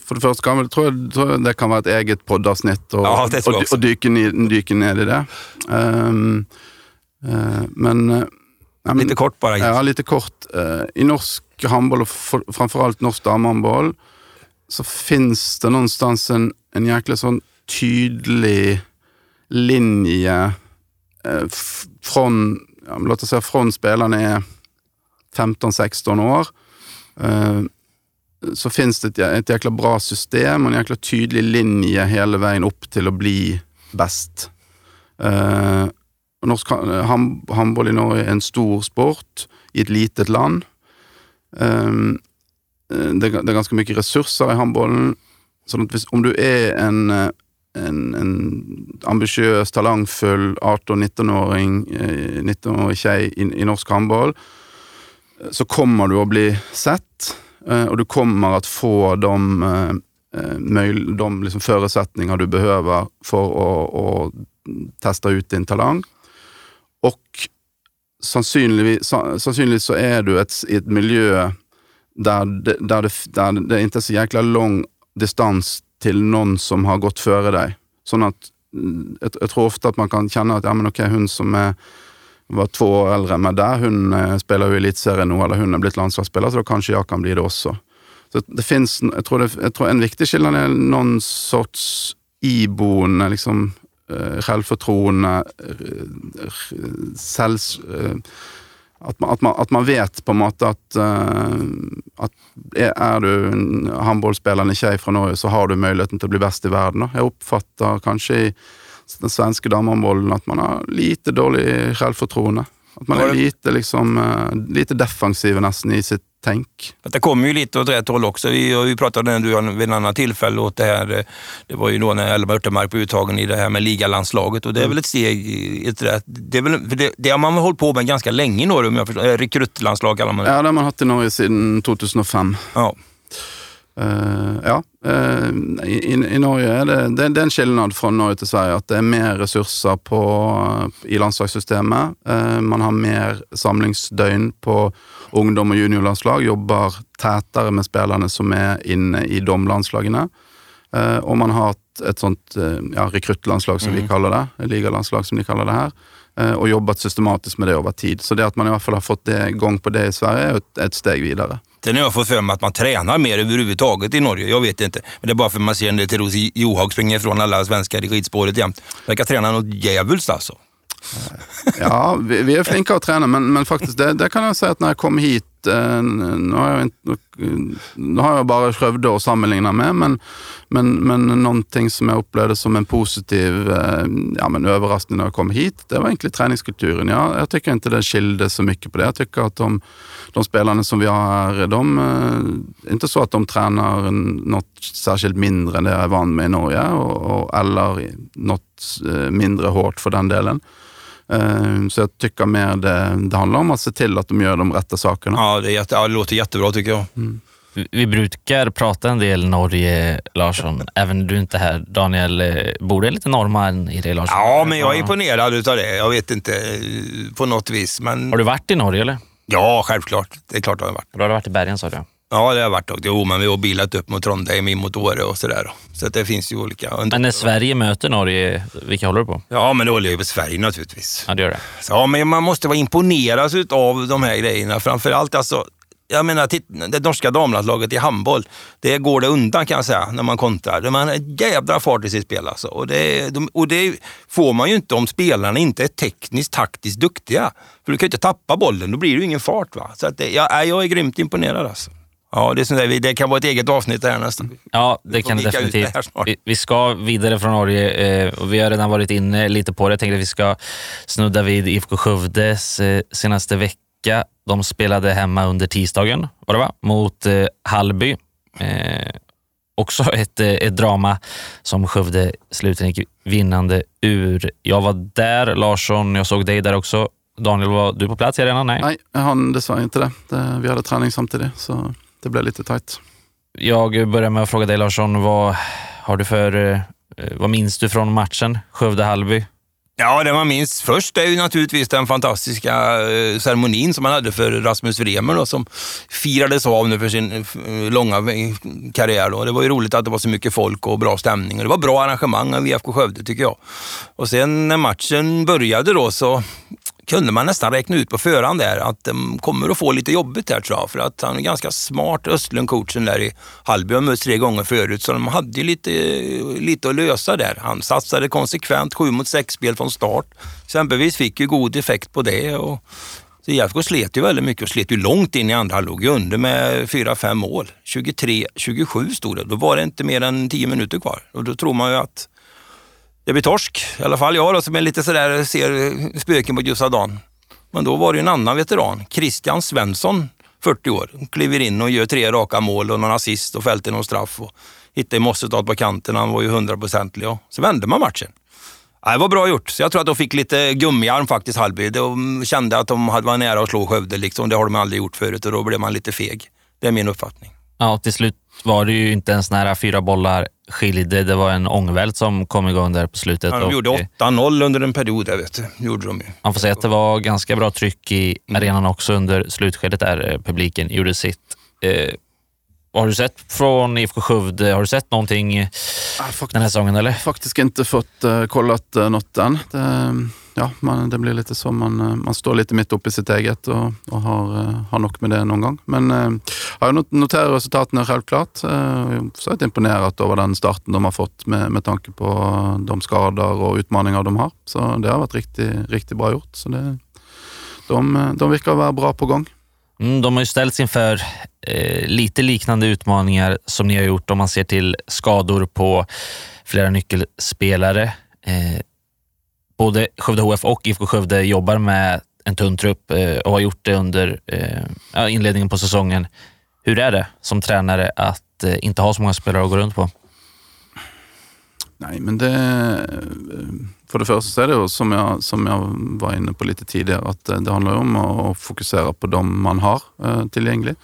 för det första kan väl, tror jag, tror jag det kan vara ett eget poddavsnitt och, ja, och, och dyka, ner, dyka ner i det. Um, uh, men Ja, lite kort bara. Ja, lite kort. Eh, I norsk handboll och framförallt norsk damhandboll så finns det någonstans en, en jäkla sån tydlig linje eh, från, låt oss säga från spelarna är 15-16 år. Eh, så finns det ett, ett jäkla bra system och en jäkla tydlig linje hela vägen upp till att bli bäst. Norsk håndball eh, i Norge er en stor sport i et litet land. Um, det, det, er ganske mye ressurser i håndballen. Sånn at hvis, om du er en, eh, en, en ambisiøs, talentfull 18-19-åring, 19-årig eh, tjej i, i norsk håndball, så kommer du å bli sett, og du kommer å få de, de liksom förutsättningar du behöver for å, å teste ut din talang. Och sannsynligvis, så är du ett, i ett miljö där det, där, det, där det inte är så jäkla lång distans till någon som har gått före dig. Så att, mm, jag, jag, tror ofta att man kan känna att ja, men okej, hon som är, var två år äldre enn meg der, hun eh, spiller jo eller hon har blivit landslagsspelare, så då kanske jag kan bli det också. Så det finns, jag, tror, det, jag tror En viktig skillnad är någon sorts iboende liksom, Eh, självförtroende, eh, selvs... Eh, at man, at, man, at man, vet på en måte at, at er du en håndballspillende tjej fra Norge, så har du muligheten til å bli best i verden. Jeg oppfatter kanskje i den svenske damhandbollen at man har lite dårlig selvfortroende. At man är lite, liksom, eh, lite defensiv nästan i sitt tänk. Det kommer ju lite åt rätt håll också. Vi, vi pratade du vid en annan tillfälle åt det här, eh, det var ju då när Elma Örtemark blev uttagen i det här med ligalandslaget och det är mm. väl ett steg i rätt... Det, är väl, det, det har man hållit på med ganska länge i Norge om jag förstår. Rekrytlandslag kallar man det. Ja, det har man haft i Norge sedan 2005. Ja. Uh, ja. Uh, i, i, Norge er det, det, det, er en skillnad fra Norge til Sverige. At det er mer ressurser på, i landslagssystemet. Uh, man har mer samlingsdøgn på ungdom- og juniorlandslag. Jobber tettere med spillerne som er inne i domlandslagene. og man har et sånt ja, rekruttlandslag, som mm. vi kaller det. Ligalandslag, som de kaller det her. og jobbet systematisk med det over tid. Så det at man i hvert fall har fått det, gang på det i Sverige, er et, et steg videre. Sen har jag fått för mig att man tränar mer överhuvudtaget i Norge. Jag vet inte. Men det är bara för att man ser en Teros Johaug springa ifrån alla svenskar i skidspåret jämt. Verkar träna något djävulskt alltså. Ja, vi, vi, är flinka att träna, men, men faktiskt det, det, kan jag säga att när jag kom hit Eh, har jag, nu har jag bara Skövde å sammanligna med, men, men, men någonting som jag upplevde som en positiv eh, ja, men överraskning när jag kom hit, det var egentligen träningskulturen. Jag, jag tycker inte det skilde så mycket på det. Jag tycker att de, de spelarna som vi har här, de, eh, inte så att de tränar något särskilt mindre än det jag är van med i Norge, och, och, eller något eh, mindre hårt för den delen. Eh, så jag tycker mer det, det handlar om att se till att de gör de rätta sakerna. Ja, det, jätte, ja, det låter jättebra tycker jag. Mm. Vi brukar prata en del Norge, Larsson. Även du inte här. Daniel, eh, bor det lite norrman i dig, Larsson? Ja, men jag är imponerad utav det. Jag vet inte, eh, på något vis. Men... Har du varit i Norge eller? Ja, självklart. Det är klart jag har varit. Då har du varit i bergen sa du? Ja, det har varit också. Jo, men vi har bilat upp mot Trondheim, in mot Åre och sådär. Så att det finns ju olika. Men när Sverige möter Norge, vilka håller du på? Ja, men då håller jag på Sverige naturligtvis. Ja, det gör det. Så, ja, men man måste vara imponerad av de här grejerna. Framförallt alltså, jag menar, det norska damlandslaget i handboll, det går det undan kan jag säga när man kontrar. Man har jädra fart i sitt spel alltså. Och det, och det får man ju inte om spelarna inte är tekniskt, taktiskt duktiga. För du kan ju inte tappa bollen, då blir det ju ingen fart. Va? Så att det, jag, jag är grymt imponerad alltså. Ja, det, är där, det kan vara ett eget avsnitt där nästan. Ja, det kan det definitivt. Vi, vi, ska vidare från Norge eh, och vi har redan varit inne lite på det. Jag tänkte att vi ska snudda vid IFK Skövdes eh, senaste vecka. De spelade hemma under tisdagen, var det va? mot eh, Hallby. Eh, också ett, eh, ett drama som Skövde slutligen gick vinnande ur. Jag var där, Larsson, jag såg dig där också. Daniel, var du på plats i arenan? Nej, Nej jag hann dessvärre inte det. det. Vi hade träning samtidigt. Så det blev lite tajt. Jag börjar med att fråga dig Larsson, vad har du för, eh, vad minns du från matchen Skövde-Hallby? Ja, det man minns först är ju naturligtvis den fantastiska eh, ceremonin som man hade för Rasmus Vremer då, som firades av nu för sin eh, långa karriär. Då. Det var ju roligt att det var så mycket folk och bra stämning och det var bra arrangemang av IFK Skövde tycker jag. Och sen när matchen började då så kunde man nästan räkna ut på förhand där att de kommer att få lite jobbigt där tror jag. För att han är ganska smart, Östlund, coachen där i Hallby, har mötts tre gånger förut. Så de hade lite, lite att lösa där. Han satsade konsekvent sju mot sex-spel från start. Exempelvis fick ju god effekt på det. Och så IFK slet ju väldigt mycket och slet ju långt in i andra halvlek. Låg under med 4-5 mål. 23-27 stod det. Då var det inte mer än 10 minuter kvar. Och då tror man ju att det blir torsk. I alla fall jag då, som är lite sådär, ser spöken på ljusa dagen. Men då var det en annan veteran, Christian Svensson, 40 år. Kliver in och gör tre raka mål och någon assist och fälter någon straff. Och hittade Mossetad på kanten, han var ju hundraprocentig. Så vände man matchen. det var bra gjort. Så jag tror att de fick lite gummiarm faktiskt, Hallby. De kände att de var nära att slå Skövde. Liksom. Det har de aldrig gjort förut och då blev man lite feg. Det är min uppfattning. Ja, till slut var det ju inte ens nära fyra bollar skilde. Det var en ångvält som kom igång där på slutet. Ja, de gjorde 8-0 under en period, jag vet gjorde de ju. Man får säga att det var ganska bra tryck i arenan också under slutskedet där eh, publiken gjorde sitt. Eh, har du sett från IFK Skövde, har du sett någonting ja, den här säsongen eller? Faktiskt inte fått uh, kollat uh, något än. Det, ja, man, det blir lite så. Man, eh, man står lite mitt uppe i sitt eget och, och har, eh, har nog med det någon gång. Men eh, jag noterar resultatene självklart. Eh, jag så är imponerad över den starten de har fått med, med tanke på de skador och utmaningar de har. Så det har varit riktigt, riktigt bra gjort. Så det, de, de verkar vara bra på gång. Mm, de har ju ställts inför eh, lite liknande utmaningar som ni har gjort om man ser till skador på flera nyckelspelare. Eh, både Skövde HF och IFK Skövde jobbar med en tunn trupp eh, och har gjort det under eh, inledningen på säsongen. Hur är det som tränare att eh, inte ha så många spelare att gå runt på? Nej, men det... För det första så är det som jag, som jag var inne på lite tidigare, att det handlar om att fokusera på de man har tillgängliga.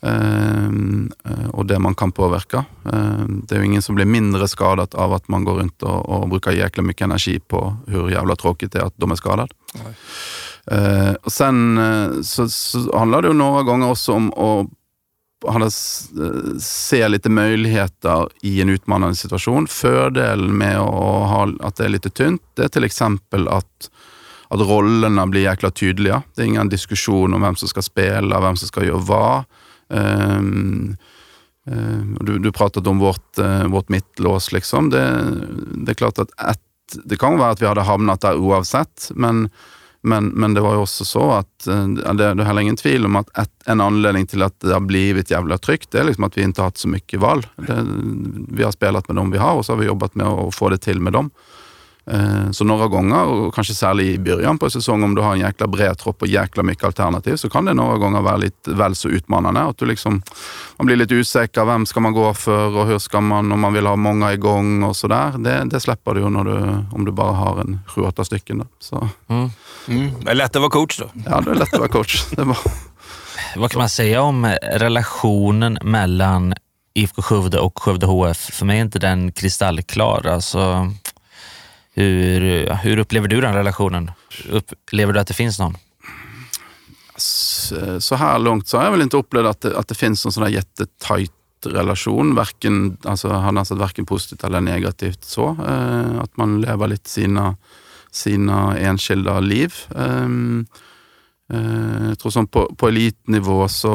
Ehm, eh, och det man kan påverka. Ehm, det är ju ingen som blir mindre skadad av att man går runt och, och brukar jäkla mycket energi på hur jävla tråkigt det är att de är skadade. Uh, och sen uh, så, så handlar det ju några gånger också om att se lite möjligheter i en utmanande situation. Fördelen med att, ha, att det är lite tunt, det är till exempel att att rollerna blir jäkla tydliga. Det är ingen diskussion om vem som ska spela, vem som ska göra vad. Ehm, ehm, du, du pratade om vårt, eh, vårt mittlås. Liksom. Det, det är klart att att det kan vara att vi hade hamnat där oavsett, men, men, men det var ju också så att eh, det, det är heller ingen tvivel om att ett, en anledning till att det har blivit jävla tryggt, det är liksom att vi inte har haft så mycket val. Det, vi har spelat med dem vi har och så har vi jobbat med att få det till med dem. Eh, så några gånger, och kanske särskilt i början på säsongen, om du har en jäkla bred tropp och jäkla mycket alternativ, så kan det några gånger vara lite väl så utmanande. Att du liksom, man blir lite osäker, vem ska man gå för och hur ska man, om man vill ha många igång och sådär. Det, det släpper du ju när du, om du bara har en sju, åtta stycken. Då. Så. Mm. Mm. Det är lätt att vara coach då. Ja, det är lätt att vara coach. Det var... Vad kan man säga om relationen mellan IFK Skövde och Skövde HF? För mig är inte den kristallklar. Alltså, hur, hur upplever du den relationen? Upplever du att det finns någon? Så här långt så har jag väl inte upplevt att det, att det finns någon sån där jättetajt relation. Varken, alltså, han har sett varken positivt eller negativt så. Eh, att man lever lite sina, sina enskilda liv. Eh, Eh, Jeg tror sånn på, på elitnivå så,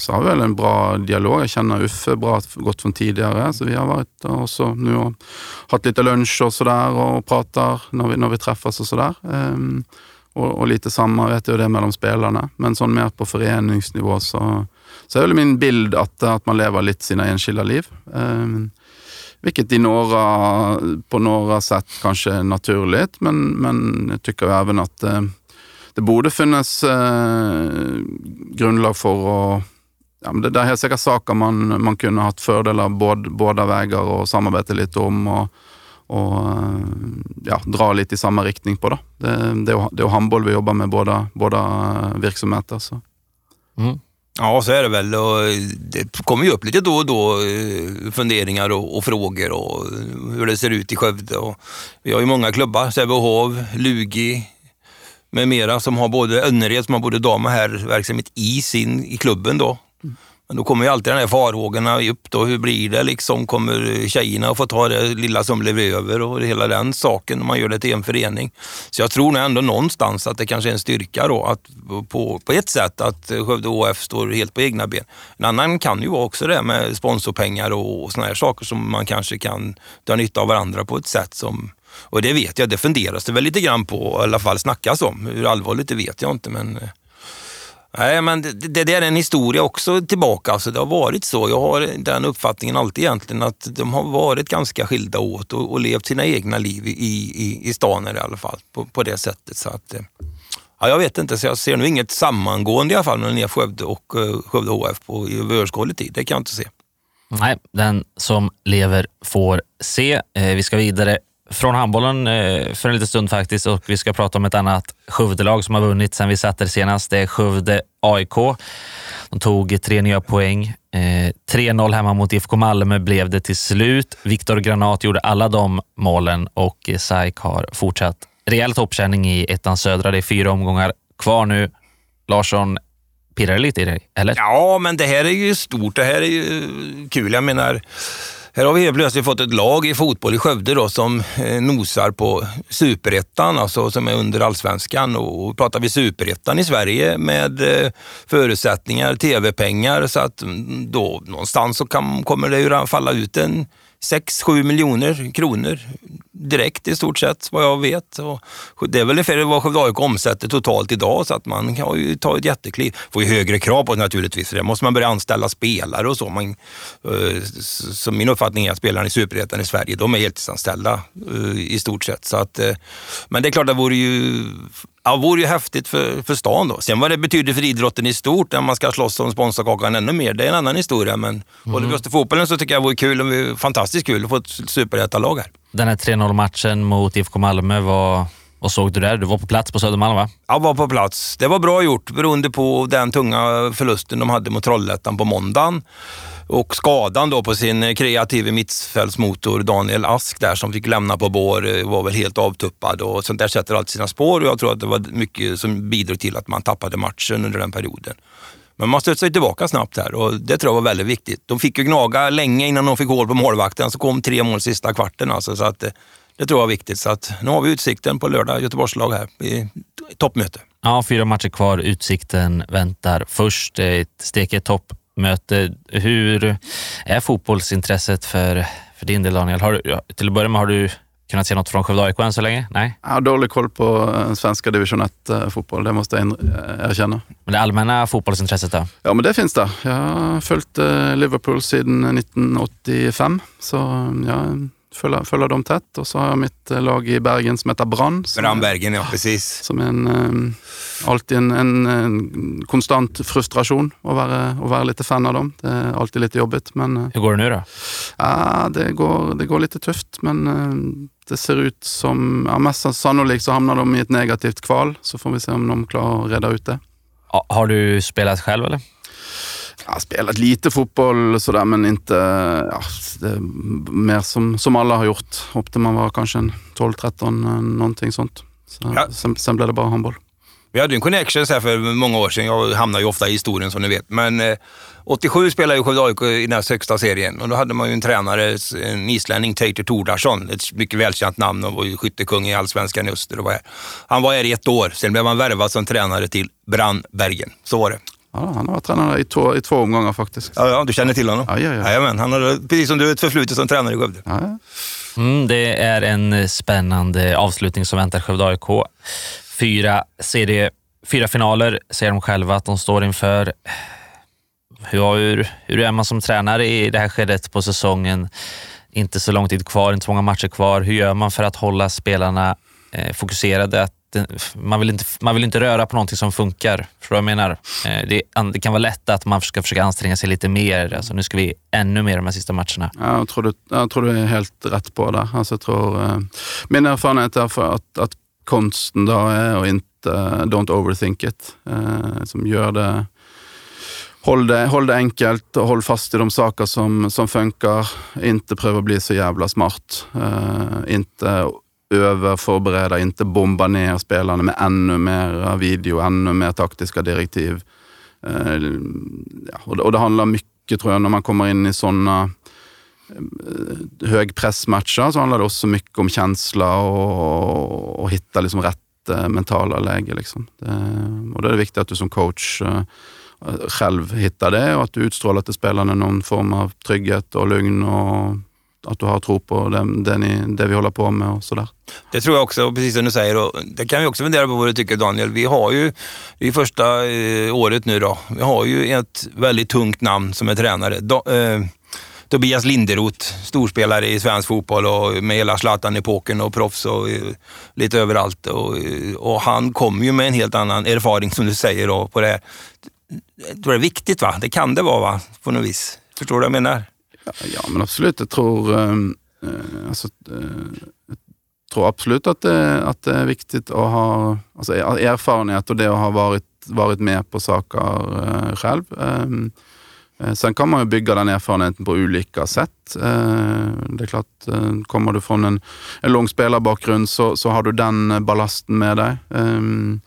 så har vi vel en bra dialog. Jag känner Uffe bra, godt fra tidigare, så vi har varit och nå og hatt haft lite lunch och sådär och pratar när vi, når vi träffas och sådär. Um, och, og lite samma vet jo det mellan spelarna. Men sånn mer på föreningsnivå så, så är vel min bild att, at, man lever lite sina enskilda liv. Um, vilket i några, på några sätt kanske är naturligt, men, men jag tycker även att uh, det borde finnas eh, grundlag för att Ja, men det, det är helt säkert saker man, man kunde haft fördelar båda, båda vägar och samarbeta lite om och, och eh, ja, dra lite i samma riktning på. Det, det, det, är, det är handboll vi jobbar med båda, båda verksamheter. Så. Mm. Ja, så är det väl. Och det kommer ju upp lite då och då eh, funderingar och, och frågor och hur det ser ut i Skövde. Och vi har ju många klubbar, Sävehof, Lugi, med mera som har både Önnered, som har både dam och herrverksamhet i sin, i klubben då. Men då kommer ju alltid de här farhågorna upp då. Hur blir det liksom? Kommer tjejerna att få ta det lilla som blev över och hela den saken om man gör det till en förening? Så jag tror ändå någonstans att det kanske är en styrka då att på, på ett sätt att Skövde HF står helt på egna ben. En annan kan ju vara också det med sponsorpengar och, och såna här saker som man kanske kan dra nytta av varandra på ett sätt som och det vet jag, det funderas det väl lite grann på, i alla fall snackas om. Hur allvarligt det vet jag inte men eh, Nej, men det, det, det är en historia också tillbaka. Alltså, det har varit så. Jag har den uppfattningen alltid egentligen att de har varit ganska skilda åt och, och levt sina egna liv i, i, i stan i alla fall på, på det sättet. Så att, eh, ja, jag vet inte, så jag ser nog inget sammangående i alla fall mellan Nya Skövde och uh, Skövde HF på överskådlig tid. Det kan jag inte se. Nej, den som lever får se. Eh, vi ska vidare från handbollen eh, för en liten stund faktiskt och vi ska prata om ett annat Skövdelag som har vunnit sen vi satt det senast. Det är Skövde AIK. De tog tre nya poäng. Eh, 3-0 hemma mot IFK Malmö blev det till slut. Viktor Granat gjorde alla de målen och eh, SAIK har fortsatt rejäl toppkänning i ettan södra. Det är fyra omgångar kvar nu. Larsson, pirrar det lite i dig, eller? Ja, men det här är ju stort. Det här är ju kul. Jag menar, här har vi helt plötsligt fått ett lag i fotboll i Skövde då, som eh, nosar på superettan, alltså som är under allsvenskan. Och pratar vi superettan i Sverige med eh, förutsättningar, tv-pengar, så att mm, då någonstans så kan, kommer det ju falla ut en 6-7 miljoner kronor direkt i stort sett vad jag vet. Och det är väl ungefär vad Skövde AIK omsätter totalt idag så att man kan ju ta ett jättekliv. Får ju högre krav på det naturligtvis, för det måste man börja anställa spelare och så. Man, eh, så min uppfattning är att spelarna i Superettan i Sverige, de är heltidsanställda eh, i stort sett. Så att, eh, men det är klart, det vore ju Ja, det vore ju häftigt för, för stan då. Sen vad det betyder för idrotten i stort, när man ska slåss om sponsorkakan ännu mer, det är en annan historia. Men mm. håller vi oss till fotbollen så tycker jag det vore kul, fantastiskt kul att få ett superettalag här. Den här 3-0 matchen mot IFK Malmö, vad, Vad såg du där? Du var på plats på Södermalm va? Jag var på plats. Det var bra gjort beroende på den tunga förlusten de hade mot Trollhättan på måndagen. Och skadan då på sin kreativa mittfältsmotor Daniel Ask där som fick lämna på bår eh, var väl helt avtuppad och sånt där sätter alltid sina spår och jag tror att det var mycket som bidrog till att man tappade matchen under den perioden. Men man stötte sig tillbaka snabbt här och det tror jag var väldigt viktigt. De fick ju gnaga länge innan de fick hål på målvakten, så kom tre mål sista kvarten. Alltså, så att, eh, det tror jag var viktigt. Så att, nu har vi utsikten på lördag, Göteborgslag här, i toppmöte. Ja, fyra matcher kvar. Utsikten väntar först. Ett stekigt toppmöte. Hur är fotbollsintresset för, för din del, Daniel? Har du, till att börja med, har du kunnat se något från Skövde AIK än så länge? Nej? Jag har dålig koll på eh, svenska division 1-fotboll, det måste jag eh, erkänna. Men det allmänna fotbollsintresset då? Ja, men det finns det. Jag har följt eh, Liverpool sedan 1985, så jag följa, följa dem tätt. Och så har jag mitt lag i Bergen som heter Brann. Brandbergen, ja precis. Som är en, um, alltid en, en, en, konstant frustration att vara, att vara lite fan av dem. Det är alltid lite jobbigt. Men, Hur går det nu då? Ja, det går, det går lite tufft, men det ser ut som, ja, mest sannolikt så hamnar de i ett negativt kval. Så får vi se om de klarar att reda ut det. Har du spelat själv eller? Har spelat lite fotboll sådär, men inte... Ja, mer som, som alla har gjort. Upp till man var kanske 12-13, någonting sånt. Så, ja. sen, sen blev det bara handboll. Vi hade en connection så för många år sedan. Jag hamnar ju ofta i historien som ni vet. Men eh, 87 spelade ju Skövde AIK i den högsta serien och då hade man ju en tränare, en islänning, Teitur Tordarsson. Ett mycket välkänt namn och var ju skyttekung i allsvenskan i öster. Och var här. Han var här i ett år, sen blev han värvad som tränare till Brandbergen. Så var det. Ja, han har varit tränare i två, i två omgångar faktiskt. Ja, ja, du känner till honom? Ja, ja, ja. Jajamän, han har, precis som du, ett förflutet som tränare i Skövde. Ja, ja. Mm, det är en spännande avslutning som väntar Skövde AIK. Fyra, serie, fyra finaler säger de själva att de står inför. Hur, hur är man som tränare i det här skedet på säsongen? Inte så lång tid kvar, inte så många matcher kvar. Hur gör man för att hålla spelarna eh, fokuserade? Att man, vill inte, man vill inte röra på någonting som funkar. Förstår du vad jag menar? Eh, det, det, kan vara lätt att man ska försöka anstränga sig lite mer. Alltså, nu ska vi ännu mer de här sista matcherna. Ja, jag, tror du, jag tror du är helt rätt på det. Alltså, jag tror, eh, min erfarenhet är för att, att konsten då är att inte don't overthink it. Eh, som gör det Håll det, håll det enkelt och håll fast i de saker som, som funkar. Inte pröva bli så jävla smart. Uh, inte Öva, förbereda, inte bomba ner spelarna med ännu mer video, ännu mer taktiska direktiv. Eh, ja, och, det, handlar mycket, tror jag, när man kommer in i sådana eh, högpressmatcher så handlar det också mycket om känsla och, och hitta liksom rätt eh, mentala läge. Liksom. Det, och då är det viktigt att du som coach själv hittar det och att du utstrålar till spelarna någon form av trygghet och lugn och att du har tro på det, den ni, det vi håller på med och sådär. Det tror jag också, precis som du säger. Och det kan vi också fundera på vad du tycker Daniel. Vi har ju, det är första eh, året nu då, vi har ju ett väldigt tungt namn som är tränare. Do, eh, Tobias Linderoth, storspelare i svensk fotboll och med hela Zlatan-epoken och proffs och eh, lite överallt. Och, eh, och han kommer ju med en helt annan erfarenhet som du säger då, på det här jag tror det är viktigt, va? Det kan det vara, va? På något vis. Förstår du vad jag menar? Ja, men absolut. Jag tror, ehm, eh, alltså, eh, jag tror absolut att det, att det är viktigt att ha alltså, erfarenhet och det att ha varit, varit med på saker eh, själv. Ehm, eh, Sen kan man ju bygga den erfarenheten på olika sätt. Eh, det är klart, eh, kommer du från en, en lång spelarbakgrund så, så har du den ballasten med dig. Ehm,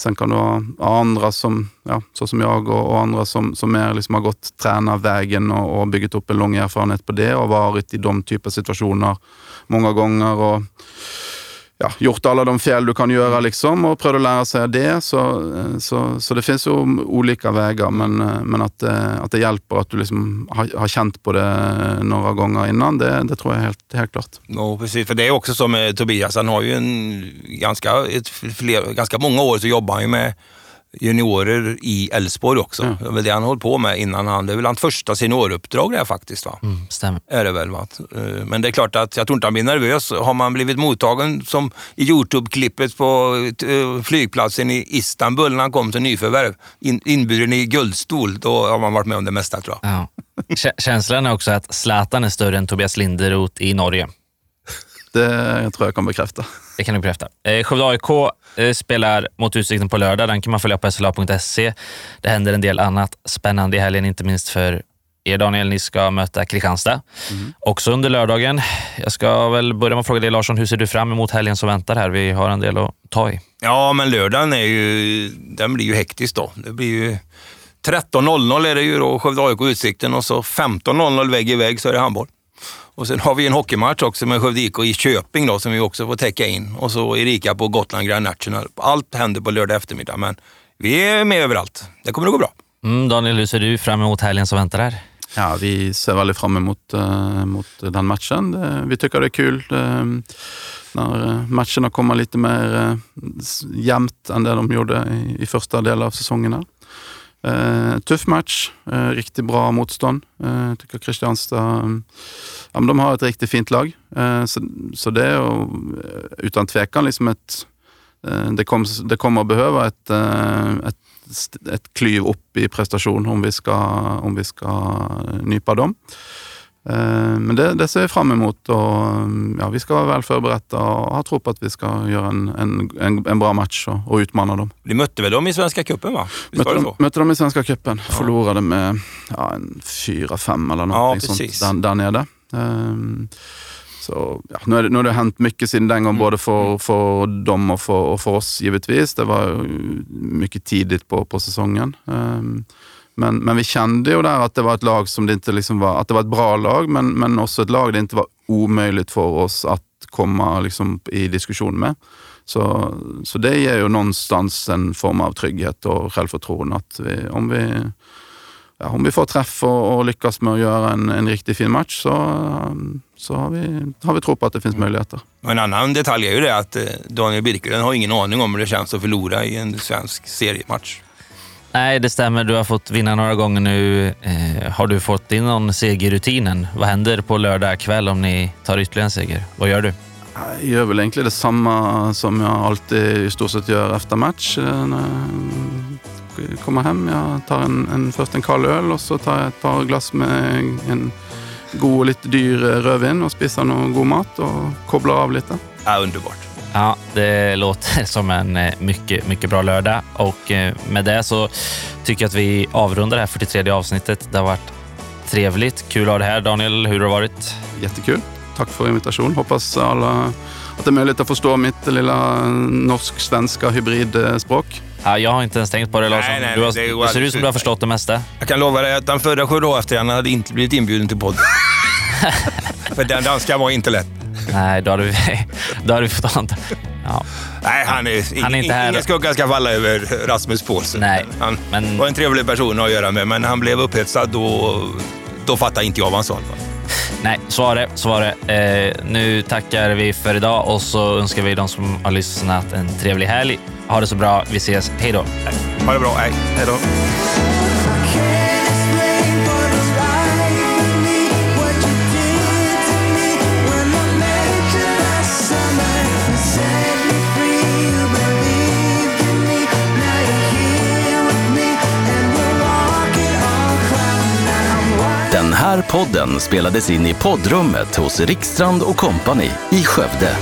Sen kan du ha andra som, ja, så som jag och, och andra som, som mer liksom har gått tränarvägen och, och byggt upp en lång erfarenhet på det och varit i de typer av situationer många gånger. Och, ja, gjort alla de fel du kan göra liksom och prövat lära sig det. Så, eh, så, så det finns ju olika vägar, men, eh, men att, eh, att det hjälper att du liksom har, har känt på det några gånger innan, det, det tror jag är helt, helt klart. No, precis. För det är också som med Tobias, han har ju en ganska, ett, fler, ganska många år så jobbar han ju med juniorer i Elfsborg också. Ja. Det är väl det han håller på med innan han, det är väl hans första senioruppdrag det faktiskt. Va? Mm, stämmer. Är det väl. Va? Eh, men det är klart att jag tror inte han blir nervös. Har man blivit mottagen som i Youtube-klippet på eh, flygplatsen i Istanbul när han kom till nyförvärv, in, inburen i guldstol, då har man varit med om det mesta tror jag. Ja. Känslan är också att Zlatan är större än Tobias Linderoth i Norge. Det tror jag kan bekräfta. Det kan du bekräfta. Eh, Skövde AIK eh, spelar mot Utsikten på lördag. Den kan man följa på sla.se. Det händer en del annat spännande i helgen, inte minst för er Daniel. Ni ska möta Kristianstad mm. också under lördagen. Jag ska väl börja med att fråga dig Larsson, hur ser du fram emot helgen som väntar här? Vi har en del att ta i. Ja, men lördagen är ju, den blir ju hektisk då. Det blir ju 13.00 är det ju då Skövde AIK Utsikten och så 15.00 vägg i vägg så är det handboll. Och sen har vi en hockeymatch också med Skövde IK i Köping då, som vi också får täcka in. Och så Erika på Gotland Grand National. Allt händer på lördag eftermiddag, men vi är med överallt. Det kommer att gå bra. Mm, Daniel, hur ser du fram emot helgen som väntar här? Ja, vi ser väldigt fram emot uh, mot den matchen. Vi tycker det är kul uh, när matcherna kommer lite mer uh, jämnt än det de gjorde i, i första delen av säsongerna. Eh, tuff match, eh, riktigt bra motstånd. Eh, tycker Kristianstad mm, ja, de har ett riktigt fint lag. Eh, så, så det är eh, utan tvekan liksom ett... Eh, det, kom, det kommer att behöva ett, ett, ett kliv upp i prestation om vi ska, om vi ska nypa dem. Eh, men det, det ser jag fram emot och ja, vi ska vara väl förberedda och ha tro på att vi ska göra en, en, en, en bra match och, och, utmana dem. Vi mötte väl dem i Svenska cupen va? mötte, de, mötte dem i Svenska cupen. Ja. Förlorade med ja, 4-5 eller något ja, sånt där, där nere. Um, så, ja, nu, är det, nu har det hänt mycket sedan den gången, mm. både för, mm. för dem och för, och för oss givetvis. Det var mycket tidigt på, på säsongen. Um, men, men vi kände ju där att det var ett lag som det inte liksom var, att det var ett bra lag, men, men också ett lag det inte var omöjligt för oss att komma liksom i diskussion med. Så, så det ger ju någonstans en form av trygghet och självförtroende. Att vi, om, vi, ja, om vi får träff och, och lyckas med att göra en, en riktigt fin match så, så har, vi, har vi tro på att det finns mm. möjligheter. En annan detalj är ju det att eh, Daniel Birkelund har ingen aning om hur det känns att förlora i en svensk seriematch. Nej, det stämmer. Du har fått vinna några gånger nu. Eh, har du fått in någon seger i rutinen? Vad händer på lördag kväll om ni tar ytterligare en seger? Vad gör du? Jag gör väl egentligen detsamma som jag alltid i stort sett gör efter match. Eh, när jag kommer hem, jag tar en, en, först en kall öl och så tar jag ett par glas med en god och lite dyr rödvin och spisar någon god mat och kopplar av lite. Ja, underbart. Ja, det låter som en eh, mycket, mycket bra lördag och eh, med det så tycker jag att vi avrundar det här 43 avsnittet. Det har varit trevligt. Kul att ha det här. Daniel, hur har det varit? Jättekul. Tack för invitation. Hoppas alla att det är möjligt att förstå mitt lilla norsk-svenska hybridspråk. Ja, jag har inte ens tänkt på det Larsson. Nej, nej, du, har, det, det ser ut som du har förstått det mesta. Jag kan lova dig att den förra sju efter hade inte blivit inbjuden till podden. för den danska var inte lätt. Nej, då hade vi, då hade vi fått anta. Ja. Nej, han är, han är inte här. ingen skugga ska falla över Rasmus Paulsen. Nej, han men... var en trevlig person att göra med, men han blev upphetsad då, då fattade inte jag vad han sa. Nej, så var det. Så var det. Eh, nu tackar vi för idag och så önskar vi de som har lyssnat en trevlig helg. Ha det så bra. Vi ses. Hej då. Ha det bra. Hej. Hej då. Här podden spelades in i poddrummet hos Rikstrand och Company i Skövde.